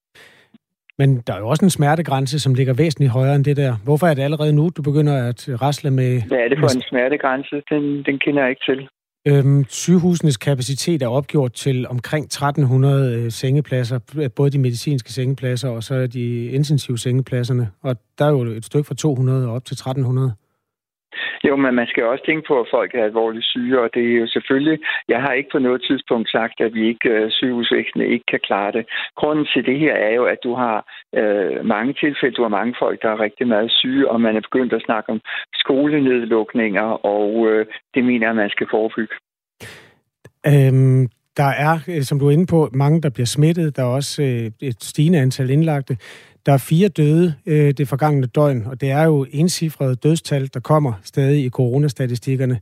S1: Men der er jo også en smertegrænse, som ligger væsentligt højere end det der. Hvorfor er det allerede nu, du begynder at rasle med...
S9: Hvad er det for en smertegrænse? Den, den kender jeg ikke til.
S1: Øhm, sygehusenes kapacitet er opgjort til omkring 1300 øh, sengepladser, både de medicinske sengepladser og så de intensive sengepladserne. Og der er jo et stykke fra 200 og op til 1300.
S9: Jo, men man skal også tænke på, at folk er alvorligt syge, og det er jo selvfølgelig, jeg har ikke på noget tidspunkt sagt, at vi ikke, uh, sygehusvæsenet ikke kan klare det. Grunden til det her er jo, at du har øh, mange tilfælde, du har mange folk, der er rigtig meget syge, og man er begyndt at snakke om skolenedlukninger, og øh, det mener jeg, man skal forebygge.
S1: Øhm, der er, øh, som du er inde på, mange, der bliver smittet. Der er også øh, et stigende antal indlagte. Der er fire døde øh, det forgangne døgn, og det er jo ensifrede dødstal, der kommer stadig i coronastatistikkerne.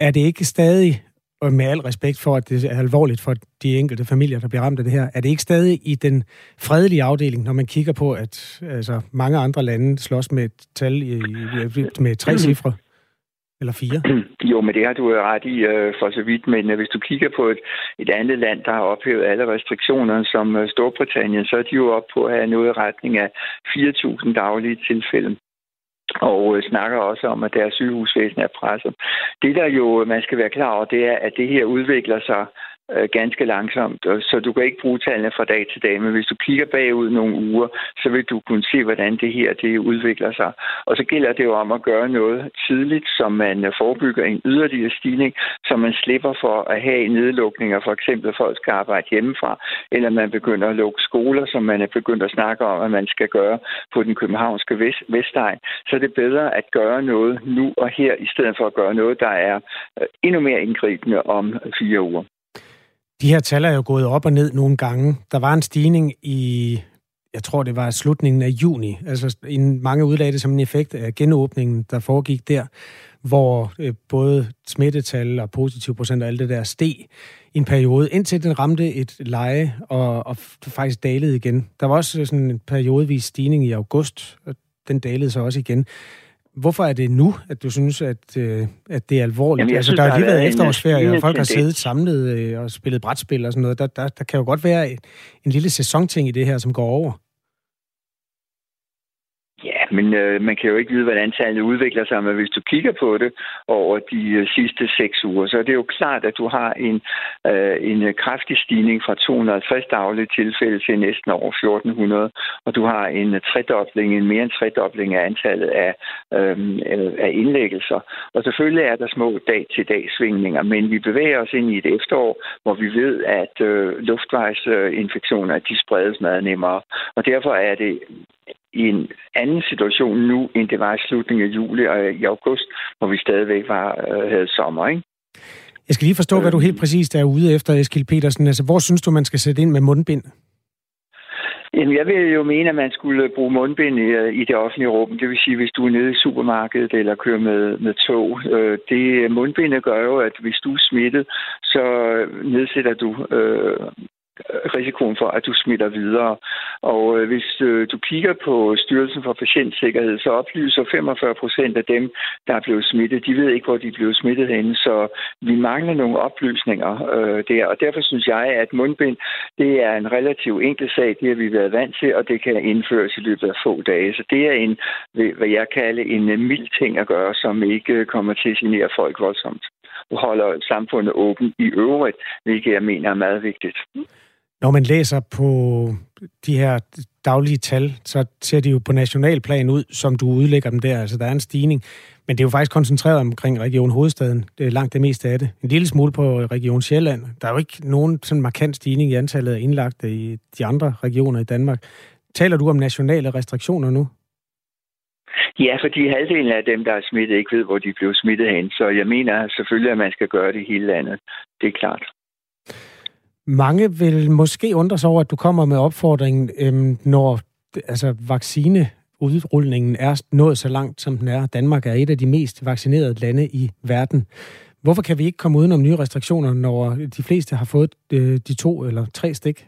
S1: Er det ikke stadig, og med al respekt for, at det er alvorligt for de enkelte familier, der bliver ramt af det her, er det ikke stadig i den fredelige afdeling, når man kigger på, at altså, mange andre lande slås med et tal i, med tre cifre? Eller fire? <clears throat>
S9: Jo, men det har du ret i øh, for så vidt. Men øh, hvis du kigger på et, et andet land, der har ophævet alle restriktioner, som øh, Storbritannien, så er de jo op på at have noget i retning af 4.000 daglige tilfælde og øh, snakker også om, at deres sygehusvæsen er presset. Det, der jo øh, man skal være klar over, det er, at det her udvikler sig øh, ganske langsomt, så du kan ikke bruge tallene fra dag til dag, men hvis du kigger bagud nogle uger, så vil du kunne se, hvordan det her det udvikler sig. Og så gælder det jo om at gøre noget tidligt, så man forebygger en yderligere stigning, så man slipper for at have nedlukninger, for eksempel at folk skal arbejde hjemmefra, eller man begynder at lukke skoler, som man er begyndt at snakke om, at man skal gøre på den københavnske vest, Vestegn. Så er bedre at gøre noget nu og her, i stedet for at gøre noget, der er øh, endnu mere indgribende om fire uger.
S1: De her tal er jo gået op og ned nogle gange. Der var en stigning i, jeg tror, det var slutningen af juni. Altså, en, mange udlagde det som en effekt af genåbningen, der foregik der, hvor øh, både smittetal og positiv procent og alt det der steg i en periode, indtil den ramte et leje og, og faktisk dalede igen. Der var også sådan en periodevis stigning i august, og den dalede så også igen. Hvorfor er det nu, at du synes, at, øh, at det er alvorligt? Jamen, altså, synes, der har lige været efterårsferie, og folk har siddet samlet øh, og spillet brætspil og sådan noget. Der, der, der kan jo godt være en, en lille sæsonting i det her, som går over.
S9: Ja, men øh, man kan jo ikke vide, hvordan antallet udvikler sig, men hvis du kigger på det over de øh, sidste seks uger, så er det jo klart, at du har en, øh, en øh, kraftig stigning fra 250 daglige tilfælde til næsten over 1400, og du har en øh, tredobling, en mere end tredobling af antallet af, øh, øh af indlæggelser. Og selvfølgelig er der små dag-til-dag svingninger, men vi bevæger os ind i et efterår, hvor vi ved, at øh, luftvejsinfektioner de spredes meget nemmere. Og derfor er det i en anden situation nu, end det var i slutningen af juli og i august, hvor vi stadigvæk var, øh, havde sommer. Ikke?
S1: Jeg skal lige forstå, hvad du helt præcist er ude efter, Eskil Petersen. Altså, hvor synes du, man skal sætte ind med mundbind?
S9: Jamen, jeg vil jo mene, at man skulle bruge mundbind i, øh, i det offentlige rum. Det vil sige, hvis du er nede i supermarkedet eller kører med, med tog. Øh, det mundbindet gør jo, at hvis du er smittet, så nedsætter du øh, risikoen for, at du smitter videre. Og øh, hvis øh, du kigger på Styrelsen for Patientsikkerhed, så oplyser 45 procent af dem, der er blevet smittet, de ved ikke, hvor de er blevet smittet henne. Så vi mangler nogle oplysninger øh, der. Og derfor synes jeg, at mundbind, det er en relativt enkel sag. Det har vi været vant til, og det kan indføres i løbet af få dage. Så det er en, hvad jeg kalder en mild ting at gøre, som ikke øh, kommer til at genere folk voldsomt holder samfundet åbent i øvrigt, hvilket jeg mener er meget vigtigt.
S1: Når man læser på de her daglige tal, så ser de jo på nationalplan ud, som du udlægger dem der. Altså, der er en stigning. Men det er jo faktisk koncentreret omkring Region Hovedstaden. Det er langt det meste af det. En lille smule på Region Sjælland. Der er jo ikke nogen sådan markant stigning i antallet af indlagte i de andre regioner i Danmark. Taler du om nationale restriktioner nu?
S9: Ja, fordi halvdelen af dem, der er smittet, ikke ved, hvor de blev smittet hen. Så jeg mener selvfølgelig, at man skal gøre det i hele landet. Det er klart.
S1: Mange vil måske undre sig over, at du kommer med opfordringen, øhm, når altså, vaccineudrulningen er nået så langt, som den er. Danmark er et af de mest vaccinerede lande i verden. Hvorfor kan vi ikke komme uden om nye restriktioner, når de fleste har fået øh, de to eller tre stik?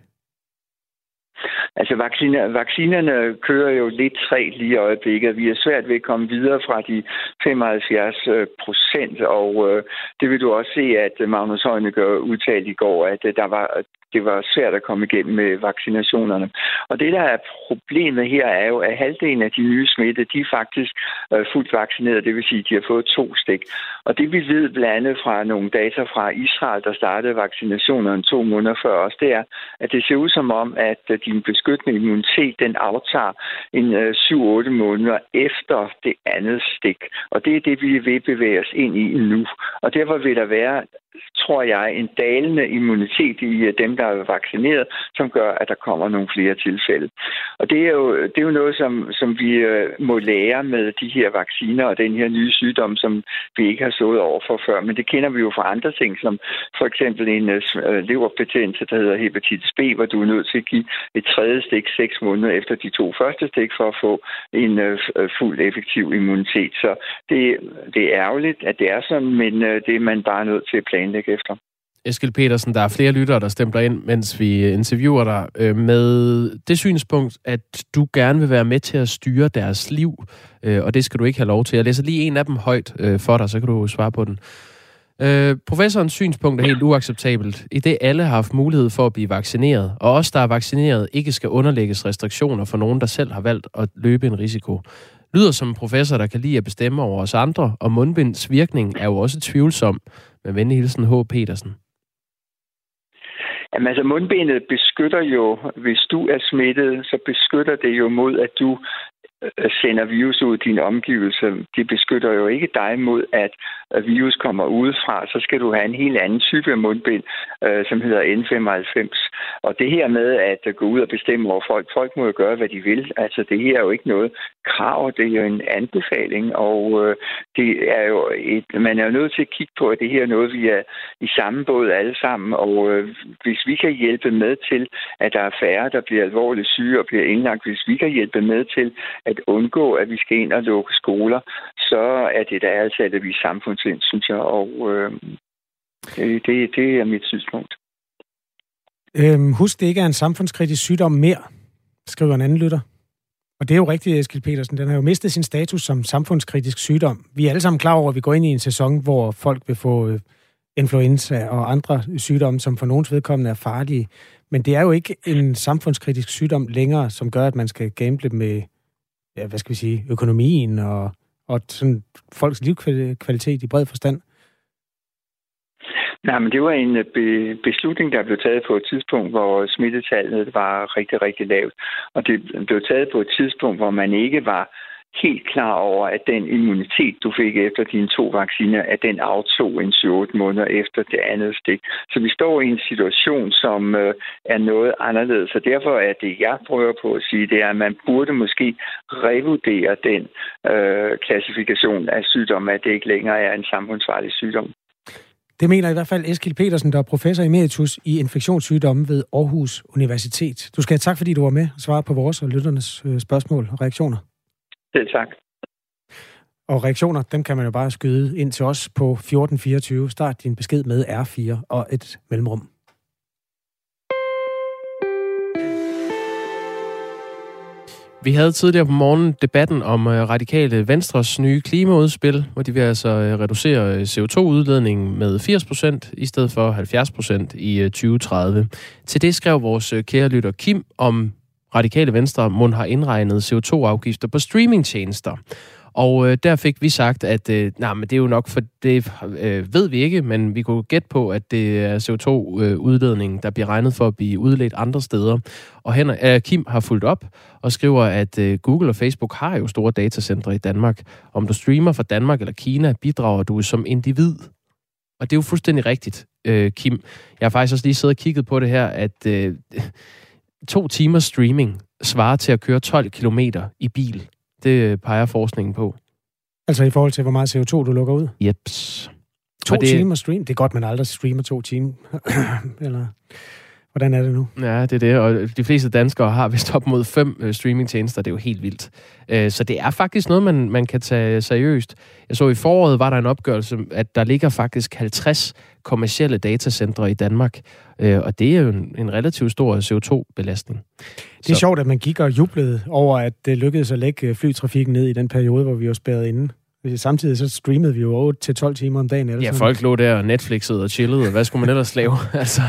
S9: Altså vacciner, vaccinerne kører jo lidt træt lige i øjeblikket. Vi er svært ved at komme videre fra de 75 øh, procent, og øh, det vil du også se, at Magnus Højne gør udtalt i går, at øh, der var det var svært at komme igennem med vaccinationerne. Og det, der er problemet her, er jo, at halvdelen af de nye smitte, de er faktisk øh, fuldt vaccineret, det vil sige, at de har fået to stik. Og det vi ved blandt andet fra nogle data fra Israel, der startede vaccinationerne to måneder før os, det er, at det ser ud som om, at øh, din beskyttende immunitet, den aftager en øh, 7-8 måneder efter det andet stik. Og det er det, vi vil ved bevæge os ind i nu. Og derfor vil der være tror jeg, en dalende immunitet i øh, dem, der er vaccineret, som gør, at der kommer nogle flere tilfælde. Og det er jo, det er jo noget, som, som vi øh, må lære med de her vacciner og den her nye sygdom, som vi ikke har stået over for før. Men det kender vi jo fra andre ting, som for eksempel en øh, leverbetændelse, der hedder hepatitis B, hvor du er nødt til at give et tredje stik seks måneder efter de to første stik for at få en fuld effektiv immunitet. Så det, det er ærgerligt, at det er sådan, men det er man bare nødt til at planlægge planlægge efter.
S2: Eskil Petersen, der er flere lyttere, der stempler ind, mens vi øh, interviewer dig, øh, med det synspunkt, at du gerne vil være med til at styre deres liv, øh, og det skal du ikke have lov til. Jeg læser lige en af dem højt for dig, så kan du svare på den. professorens synspunkt er helt uacceptabelt, i det alle har haft mulighed for at blive vaccineret, og os, der er vaccineret, ikke skal underlægges restriktioner for nogen, der selv har valgt at løbe en risiko. Lyder som en professor, der kan lide at bestemme over os andre, og mundbinds virkning er jo også tvivlsom. Med venlig hilsen, H. Petersen.
S9: Jamen altså mundbenet beskytter jo, hvis du er smittet, så beskytter det jo mod, at du øh, sender virus ud i dine omgivelser. Det beskytter jo ikke dig mod at virus kommer udefra, så skal du have en helt anden type mundbind, øh, som hedder N95. Og det her med at gå ud og bestemme over folk, folk må jo gøre, hvad de vil. Altså det her er jo ikke noget krav, det er jo en anbefaling, og øh, det er jo et, man er jo nødt til at kigge på, at det her er noget, vi er i samme båd alle sammen, og øh, hvis vi kan hjælpe med til, at der er færre, der bliver alvorligt syge og bliver indlagt, hvis vi kan hjælpe med til at undgå, at vi skal ind og lukke skoler, så er det da altså, at vi er samfundsind, synes jeg, og øh, det, det er mit synspunkt.
S1: Øhm, husk, det ikke er en samfundskritisk sygdom mere, skriver en anden lytter. Og det er jo rigtigt, Eskild Petersen. Den har jo mistet sin status som samfundskritisk sygdom. Vi er alle sammen klar over, at vi går ind i en sæson, hvor folk vil få øh, influenza og andre sygdomme, som for nogens vedkommende er farlige. Men det er jo ikke en samfundskritisk sygdom længere, som gør, at man skal gamble med, ja, hvad skal vi sige, økonomien og, og sådan folks livskvalitet i bred forstand.
S9: Nej, men det var en øh, be- beslutning, der blev taget på et tidspunkt, hvor smittetallet var rigtig, rigtig lavt. Og det blev taget på et tidspunkt, hvor man ikke var helt klar over, at den immunitet, du fik efter dine to vacciner, at den aftog en 7-8 måneder efter det andet stik. Så vi står i en situation, som øh, er noget anderledes. Så derfor er det, jeg prøver på at sige, det er, at man burde måske revurdere den øh, klassifikation af sygdomme, at det ikke længere er en samfundsfarlig sygdom.
S1: Det mener i hvert fald Eskil Petersen, der er professor emeritus i infektionssygdomme ved Aarhus Universitet. Du skal have tak, fordi du var med og svare på vores og lytternes øh, spørgsmål og reaktioner.
S9: Selv tak.
S1: Og reaktioner, dem kan man jo bare skyde ind til os på 1424. Start din besked med R4 og et mellemrum.
S2: Vi havde tidligere på morgen debatten om øh, radikale Venstres nye klimaudspil, hvor de vil altså øh, reducere øh, CO2-udledningen med 80% i stedet for 70% i 2030. Til det skrev vores kære lytter Kim om radikale Venstre mund har indregnet CO2-afgifter på streamingtjenester. Og øh, der fik vi sagt, at øh, nej, men det er jo nok for det øh, ved vi ikke, men vi kunne gætte på, at det er CO2-udledningen, øh, der bliver regnet for at blive udledt andre steder. Og Henrik, øh, Kim har fulgt op og skriver, at øh, Google og Facebook har jo store datacentre i Danmark. Om du streamer fra Danmark eller Kina, bidrager du som individ. Og det er jo fuldstændig rigtigt, øh, Kim. Jeg har faktisk også lige siddet og kigget på det her, at øh, to timers streaming svarer til at køre 12 kilometer i bil. Det peger forskningen på.
S1: Altså i forhold til, hvor meget CO2 du lukker ud?
S2: Jeps.
S1: To det... timer stream? Det er godt, man aldrig streamer to timer. <clears throat> Eller hvordan er det nu?
S2: Ja, det er det. Og de fleste danskere har vist op mod fem øh, streamingtjenester. Det er jo helt vildt. Øh, så det er faktisk noget, man, man kan tage seriøst. Jeg så i foråret, var der en opgørelse, at der ligger faktisk 50 kommercielle datacentre i Danmark. Øh, og det er jo en, en relativt stor CO2-belastning.
S1: Det er så. sjovt, at man gik og jublede over, at det lykkedes at lægge flytrafikken ned i den periode, hvor vi var spærret inde. Samtidig så streamede vi jo 8-12 timer om dagen. Eller
S2: ja,
S1: sådan.
S2: folk lå der og Netflixede og chillede, hvad skulle man ellers lave? <laughs> altså,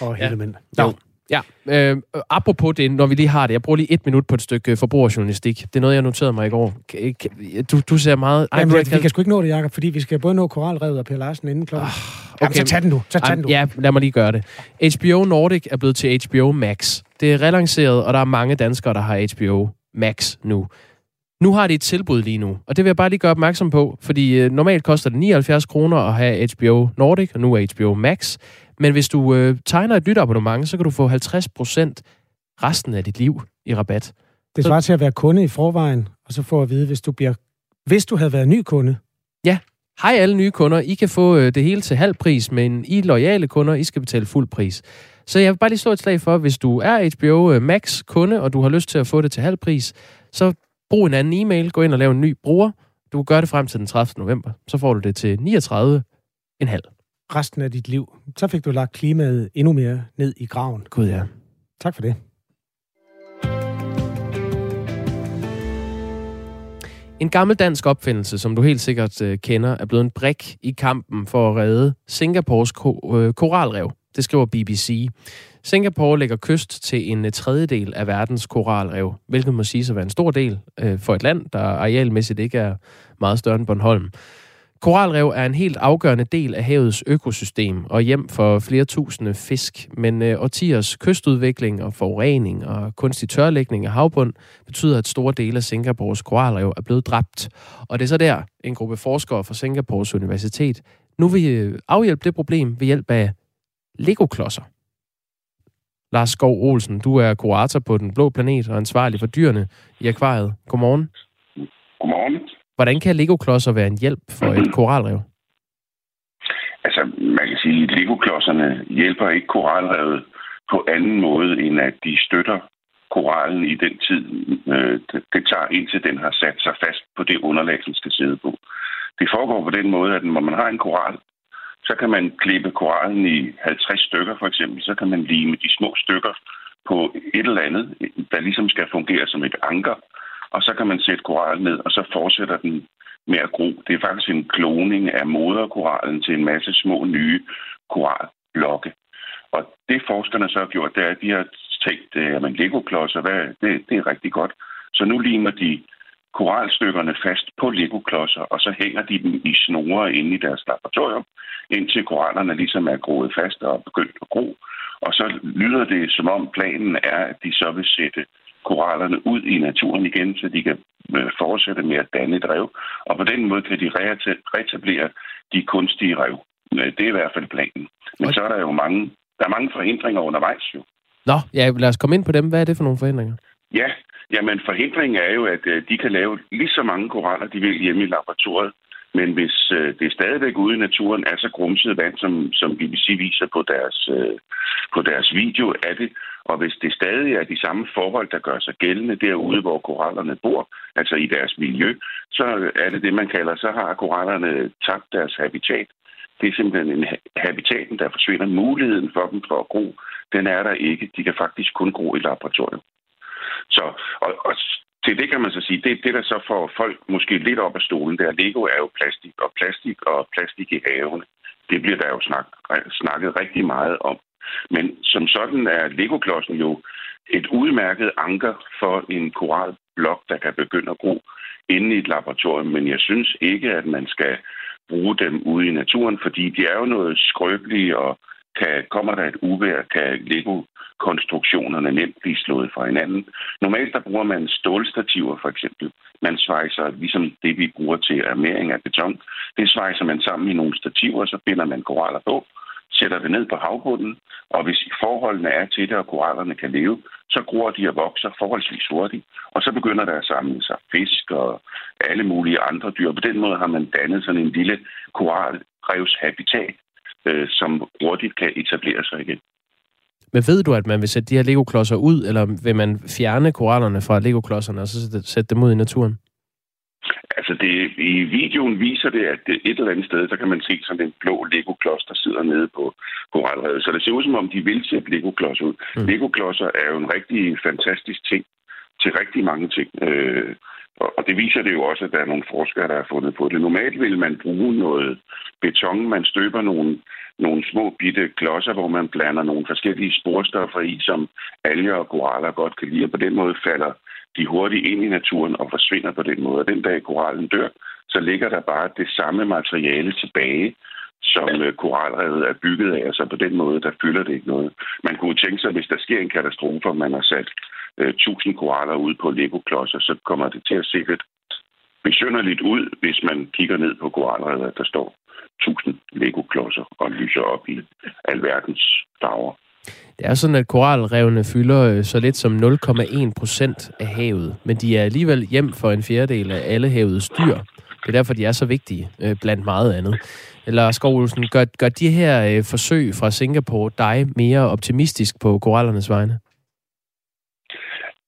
S1: og hele ja. mænd.
S2: Jo. Ja, øh, apropos det, når vi lige har det, jeg bruger lige et minut på et stykke forbrugerjournalistik. Det er noget, jeg noterede mig i går. Du, du ser meget...
S1: Ej, Jamen, vi, kan... vi kan sgu ikke nå det, Jacob, fordi vi skal både nå Koralrevet og Per Larsen inden klokken. Ah, okay. Jamen, så tag den nu. Så tag den nu.
S2: Ja, lad mig lige gøre det. HBO Nordic er blevet til HBO Max. Det er relanceret, og der er mange danskere, der har HBO Max nu. Nu har de et tilbud lige nu, og det vil jeg bare lige gøre opmærksom på, fordi øh, normalt koster det 79 kroner at have HBO Nordic, og nu er HBO Max. Men hvis du øh, tegner et nyt abonnement, så kan du få 50% resten af dit liv i rabat.
S1: Det svarer til at være kunde i forvejen, og så få at vide, hvis du bliver hvis du havde været ny kunde.
S2: Ja. Hej alle nye kunder. I kan få øh, det hele til halv pris, men I lojale kunder, I skal betale fuld pris. Så jeg vil bare lige slå et slag for, hvis du er HBO øh, Max kunde, og du har lyst til at få det til halv pris, så brug en anden e-mail, gå ind og lav en ny bruger. Du kan gøre det frem til den 30. november. Så får du det til 39,5
S1: resten af dit liv. Så fik du lagt klimaet endnu mere ned i graven.
S2: Gud ja.
S1: Tak for det.
S2: En gammel dansk opfindelse, som du helt sikkert øh, kender, er blevet en brik i kampen for at redde Singapores ko- øh, koralrev. Det skriver BBC. Singapore lægger kyst til en øh, tredjedel af verdens koralrev, hvilket må sige at være en stor del øh, for et land, der arealmæssigt ikke er meget større end Bornholm. Koralrev er en helt afgørende del af havets økosystem og hjem for flere tusinde fisk, men øh, årtiers kystudvikling og forurening og kunstig tørlægning af havbund betyder, at store dele af Singapores koralrev er blevet dræbt. Og det er så der, en gruppe forskere fra Singapores Universitet nu vil øh, afhjælpe det problem ved hjælp af Lego-klodser. Lars Skov Olsen, du er kurator på Den Blå Planet og ansvarlig for dyrene i akvariet. Godmorgen.
S10: Godmorgen.
S2: Hvordan kan Lego-klodser være en hjælp for et koralrev?
S10: Altså, man kan sige, at Lego-klodserne hjælper ikke koralrevet på anden måde, end at de støtter korallen i den tid, øh, det tager indtil den har sat sig fast på det underlag, den skal sidde på. Det foregår på den måde, at når man har en koral, så kan man klippe korallen i 50 stykker for eksempel, så kan man lime de små stykker på et eller andet, der ligesom skal fungere som et anker, og så kan man sætte korallen ned, og så fortsætter den med at gro. Det er faktisk en kloning af moderkorallen til en masse små nye koralblokke. Og det forskerne så har gjort, det er, at de har tænkt, øh, at man Lego-klodser, hvad, det, det er rigtig godt. Så nu limer de koralstykkerne fast på Lego-klodser, og så hænger de dem i snore inde i deres laboratorium, indtil korallerne ligesom er groet fast og begyndt at gro. Og så lyder det, som om planen er, at de så vil sætte korallerne ud i naturen igen, så de kan øh, fortsætte med at danne et rev. Og på den måde kan de reetablere de kunstige rev. Øh, det er i hvert fald planen. Men så er der jo mange, der er mange forhindringer undervejs jo.
S2: Nå, ja, lad os komme ind på dem. Hvad er det for nogle forhindringer?
S10: Ja, jamen forhindringen er jo, at øh, de kan lave lige så mange koraller, de vil hjemme i laboratoriet. Men hvis øh, det det stadigvæk ude i naturen er så grumset vand, som, som BBC viser på deres, øh, på deres video af det, og hvis det stadig er de samme forhold, der gør sig gældende derude, hvor korallerne bor, altså i deres miljø, så er det det, man kalder, så har korallerne tabt deres habitat. Det er simpelthen en habitaten, der forsvinder. Muligheden for dem for at gro, den er der ikke. De kan faktisk kun gro i laboratoriet. Så, og, og til det kan man så sige, det, det der så får folk måske lidt op af stolen, der Lego er jo plastik, og plastik og plastik i havene. Det bliver der jo snak, snakket rigtig meget om. Men som sådan er Lego-klodsen jo et udmærket anker for en koralblok, der kan begynde at gro inde i et laboratorium. Men jeg synes ikke, at man skal bruge dem ude i naturen, fordi de er jo noget skrøbelige, og kan, kommer der et uvær, kan Lego-konstruktionerne nemt blive slået fra hinanden. Normalt der bruger man stålstativer for eksempel. Man svejser, ligesom det vi bruger til armering af beton, det svejser man sammen i nogle stativer, så binder man koraller på, sætter det ned på havbunden, og hvis forholdene er til det, og korallerne kan leve, så gror de og vokser forholdsvis hurtigt. Og så begynder der at samle sig fisk og alle mulige andre dyr. På den måde har man dannet sådan en lille koralrevshabitat, øh, som hurtigt kan etablere sig igen.
S2: Men ved du, at man vil sætte de her Lego-klodser ud, eller vil man fjerne korallerne fra Lego-klodserne og så sætte dem ud i naturen?
S10: Altså, det, i videoen viser det, at det et eller andet sted, så kan man se sådan en blå Lego-klods, der sidder nede på koralrevet. Så det ser ud som om, de vil sætte Lego-klodser ud. Mm. Lego-klodser er jo en rigtig fantastisk ting til rigtig mange ting. Øh, og det viser det jo også, at der er nogle forskere, der har fundet på det. Normalt vil man bruge noget beton. Man støber nogle, nogle små bitte klodser, hvor man blander nogle forskellige sporstoffer i, som alger og koraller godt kan lide. Og på den måde falder de hurtigt ind i naturen og forsvinder på den måde. Og den dag korallen dør, så ligger der bare det samme materiale tilbage, som øh, koralrevet er bygget af, så på den måde, der fylder det ikke noget. Man kunne tænke sig, hvis der sker en katastrofe, og man har sat øh, 1000 koraller ud på Lego-klodser, så kommer det til at se lidt besynderligt ud, hvis man kigger ned på koralrevet, at der står 1000 Lego-klodser og lyser op i alverdens farver.
S2: Det er sådan, at koralrevene fylder øh, så lidt som 0,1 procent af havet, men de er alligevel hjem for en fjerdedel af alle havets dyr. Det er derfor, de er så vigtige, øh, blandt meget andet. Eller Skovulsen, gør, gør de her øh, forsøg fra Singapore dig mere optimistisk på korallernes vegne?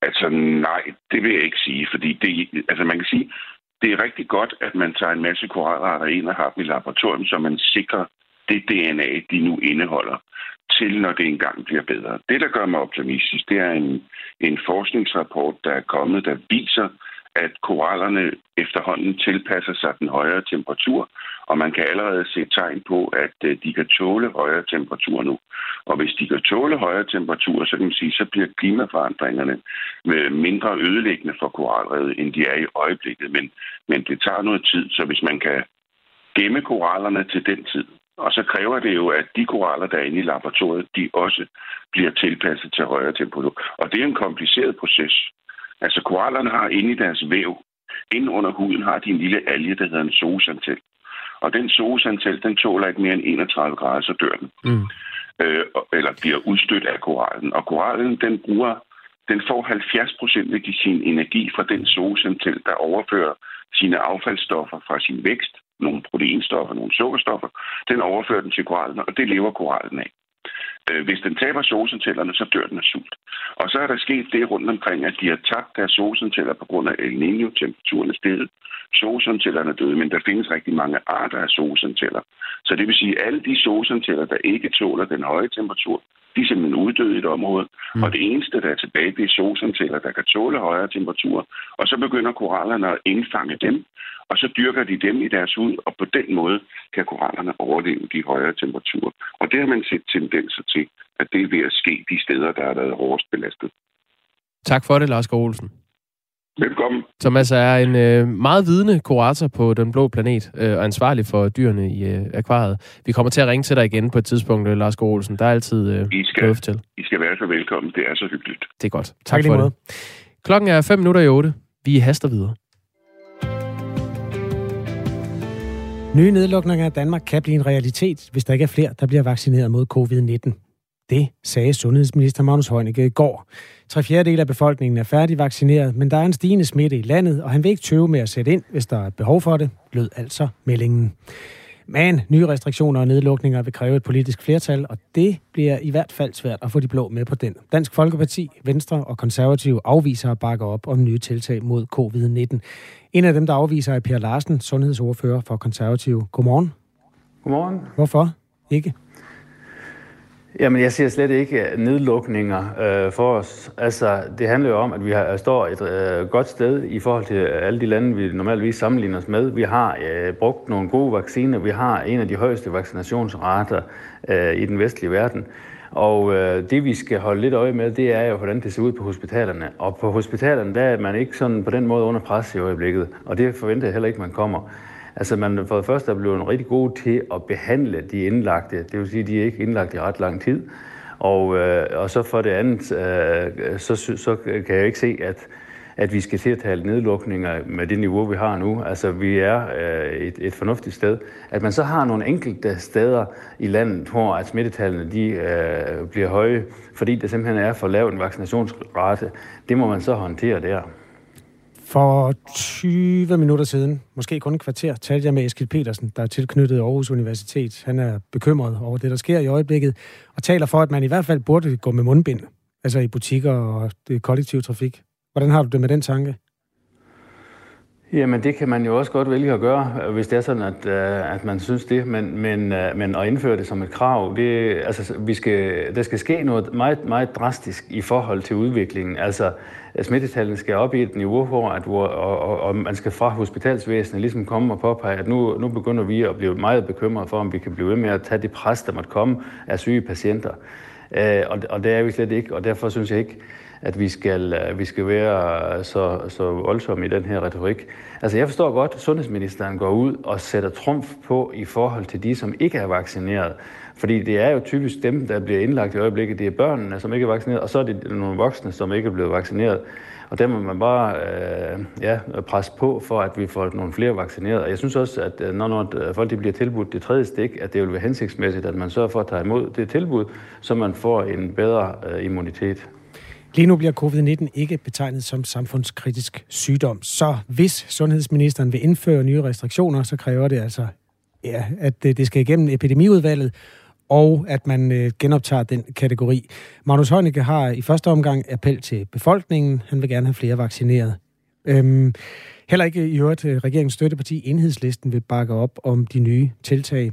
S10: Altså nej, det vil jeg ikke sige, fordi det, altså man kan sige, det er rigtig godt, at man tager en masse koralarter ind og har dem i laboratorium, så man sikrer det DNA, de nu indeholder, til når det engang bliver bedre. Det, der gør mig optimistisk, det er en, en forskningsrapport, der er kommet, der viser, at korallerne efterhånden tilpasser sig den højere temperatur, og man kan allerede se tegn på, at øh, de kan tåle højere temperatur nu. Og hvis de kan tåle højere temperatur, så kan man sige, så bliver klimaforandringerne øh, mindre ødelæggende for koralrevet, end de er i øjeblikket. Men, men det tager noget tid, så hvis man kan gemme korallerne til den tid. Og så kræver det jo, at de koraller, der er inde i laboratoriet, de også bliver tilpasset til højere temperatur. Og det er en kompliceret proces. Altså korallerne har inde i deres væv, inde under huden har de en lille alge, der hedder en zoosantel. Og den zoosantel, den tåler ikke mere end 31 grader, så dør den. Mm. Øh, eller bliver udstødt af korallen. Og korallen, den bruger den får 70 procent af sin energi fra den zoosantel, der overfører sine affaldsstoffer fra sin vækst, nogle proteinstoffer, nogle sukkerstoffer, den overfører den til korallen, og det lever korallen af. Øh, hvis den taber solcentellerne, så dør den af sult. Og så er der sket det rundt omkring, at de har tabt deres solcenteller på grund af El Niño, temperaturen er steget. Solcentellerne er døde, men der findes rigtig mange arter af solcenteller. Så det vil sige, at alle de solcenteller, der ikke tåler den høje temperatur, de er simpelthen uddøde i et område. Mm. Og det eneste, der er tilbage, det er solcenteller, der kan tåle højere temperaturer. Og så begynder korallerne at indfange dem, og så dyrker de dem i deres hud, og på den måde kan korallerne overleve de højere temperaturer. Og det har man set tendenser til, at det er ved at ske de steder, der har været hårdest belastet.
S2: Tak for det, Lars Olsen.
S10: Velkommen.
S2: Thomas er en øh, meget vidende kurator på Den Blå Planet, øh, og ansvarlig for dyrene i øh, akvariet. Vi kommer til at ringe til dig igen på et tidspunkt, øh, Lars Olsen. Der er altid øh,
S10: I skal, til. I skal være så velkommen. Det er så hyggeligt.
S2: Det er godt. Tak, tak for det. Klokken er 5 minutter i 8. Vi haster videre.
S1: Nye nedlukninger af Danmark kan blive en realitet, hvis der ikke er flere, der bliver vaccineret mod covid-19. Det sagde sundhedsminister Magnus Heunicke i går. Tre fjerdedel af befolkningen er færdigvaccineret, men der er en stigende smitte i landet, og han vil ikke tøve med at sætte ind, hvis der er behov for det, lød altså meldingen. Men nye restriktioner og nedlukninger vil kræve et politisk flertal, og det bliver i hvert fald svært at få de blå med på den. Dansk Folkeparti, Venstre og Konservative afviser at bakke op om nye tiltag mod covid-19. En af dem, der afviser, er Per Larsen, sundhedsordfører for Konservative. Godmorgen.
S11: Godmorgen.
S1: Hvorfor ikke?
S11: Jamen, jeg ser slet ikke øh, nedlukninger øh, for os. Altså, det handler jo om, at vi har, øh, står et øh, godt sted i forhold til øh, alle de lande, vi normalvis sammenligner os med. Vi har øh, brugt nogle gode vacciner. Vi har en af de højeste vaccinationsrater øh, i den vestlige verden. Og øh, det, vi skal holde lidt øje med, det er jo, hvordan det ser ud på hospitalerne. Og på hospitalerne, der er man ikke sådan på den måde under pres i øjeblikket. Og det forventer jeg heller ikke, man kommer. Altså man for det første er blevet rigtig god til at behandle de indlagte. Det vil sige, at de er ikke indlagt i ret lang tid. Og, øh, og så for det andet, øh, så, så kan jeg ikke se, at, at vi skal til at tale nedlukninger med det niveau, vi har nu. Altså vi er øh, et, et fornuftigt sted. At man så har nogle enkelte steder i landet, hvor at smittetallene de, øh, bliver høje, fordi det simpelthen er for lav en vaccinationsrate, det må man så håndtere der.
S1: For 20 minutter siden, måske kun et kvarter, talte jeg med Eskild Petersen, der er tilknyttet Aarhus Universitet. Han er bekymret over det, der sker i øjeblikket, og taler for, at man i hvert fald burde gå med mundbind, altså i butikker og det kollektive trafik. Hvordan har du det med den tanke?
S11: Jamen, det kan man jo også godt vælge at gøre, hvis det er sådan, at, øh, at man synes det. Men, men, øh, men at indføre det som et krav, det, altså, vi skal, der skal ske noget meget, meget drastisk i forhold til udviklingen. Altså, smittetallene skal op i et niveau, hvor, at, hvor og, og, og man skal fra hospitalsvæsenet ligesom komme og påpege, at nu, nu begynder vi at blive meget bekymrede for, om vi kan blive ved med at tage det pres, der måtte komme af syge patienter. Øh, og, og det er vi slet ikke, og derfor synes jeg ikke, at vi skal, øh, vi skal være så, så voldsomme i den her retorik. Altså jeg forstår godt, at sundhedsministeren går ud og sætter trumf på i forhold til de, som ikke er vaccineret. Fordi det er jo typisk dem, der bliver indlagt i øjeblikket. Det er børnene, som ikke er vaccineret, og så er det nogle voksne, som ikke er blevet vaccineret. Og der må man bare øh, ja, presse på for, at vi får nogle flere vaccineret. Og jeg synes også, at øh, når, når øh, folk de bliver tilbudt det tredje stik, at det vil være hensigtsmæssigt, at man sørger for at tage imod det tilbud, så man får en bedre øh, immunitet.
S1: Lige nu bliver covid-19 ikke betegnet som samfundskritisk sygdom. Så hvis sundhedsministeren vil indføre nye restriktioner, så kræver det altså, ja, at øh, det skal igennem epidemiudvalget, og at man øh, genoptager den kategori. Magnus Heunicke har i første omgang appel til befolkningen. Han vil gerne have flere vaccineret. Øhm, heller ikke i øvrigt øh, regeringens støtteparti Enhedslisten vil bakke op om de nye tiltag.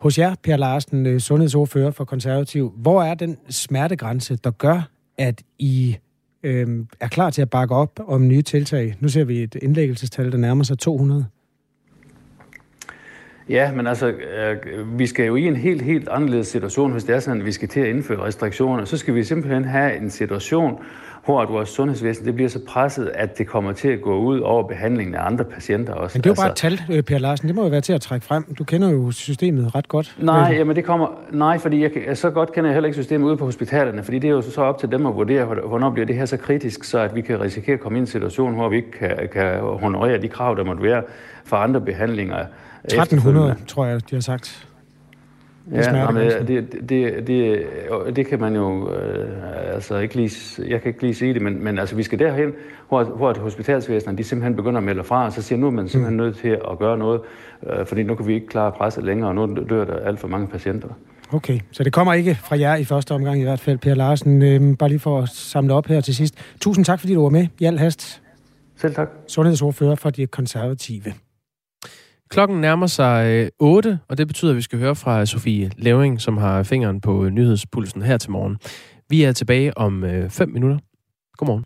S1: Hos jer, Per Larsen, øh, sundhedsordfører for konservativ, hvor er den smertegrænse, der gør, at I øh, er klar til at bakke op om nye tiltag. Nu ser vi et indlæggelsestal, der nærmer sig 200.
S11: Ja, men altså, øh, vi skal jo i en helt, helt anderledes situation, hvis det er sådan, at vi skal til at indføre restriktioner. Så skal vi simpelthen have en situation, hvor at vores sundhedsvæsen det bliver så presset, at det kommer til at gå ud over behandlingen af andre patienter også.
S1: Men det er jo bare altså, et tal, øh, Per Larsen. Det må jo være til at trække frem. Du kender jo systemet ret godt.
S11: Nej, jamen det kommer, nej fordi jeg, så godt kender jeg heller ikke systemet ude på hospitalerne, fordi det er jo så op til dem at vurdere, hvornår bliver det her så kritisk, så at vi kan risikere at komme i en situation, hvor vi ikke kan, kan honorere de krav, der måtte være for andre behandlinger.
S1: 1300, tror jeg, de har sagt.
S11: Det ja, men det, det, det, det kan man jo øh, altså ikke lige, jeg kan ikke lige sige det, men, men altså vi skal derhen, hvor, hvor hospitalsvæsenet de simpelthen begynder at melde fra, og så siger nu er man simpelthen mm. nødt til at gøre noget, øh, fordi nu kan vi ikke klare presset længere, og nu dør der alt for mange patienter.
S1: Okay, så det kommer ikke fra jer i første omgang i hvert fald, Per Larsen. Øh, bare lige for at samle op her til sidst. Tusind tak, fordi du var med i al hast.
S11: Selv tak.
S1: Sundhedsordfører for de konservative.
S2: Klokken nærmer sig øh, 8, og det betyder, at vi skal høre fra Sofie Levering, som har fingeren på nyhedspulsen her til morgen. Vi er tilbage om øh, 5 minutter. Godmorgen.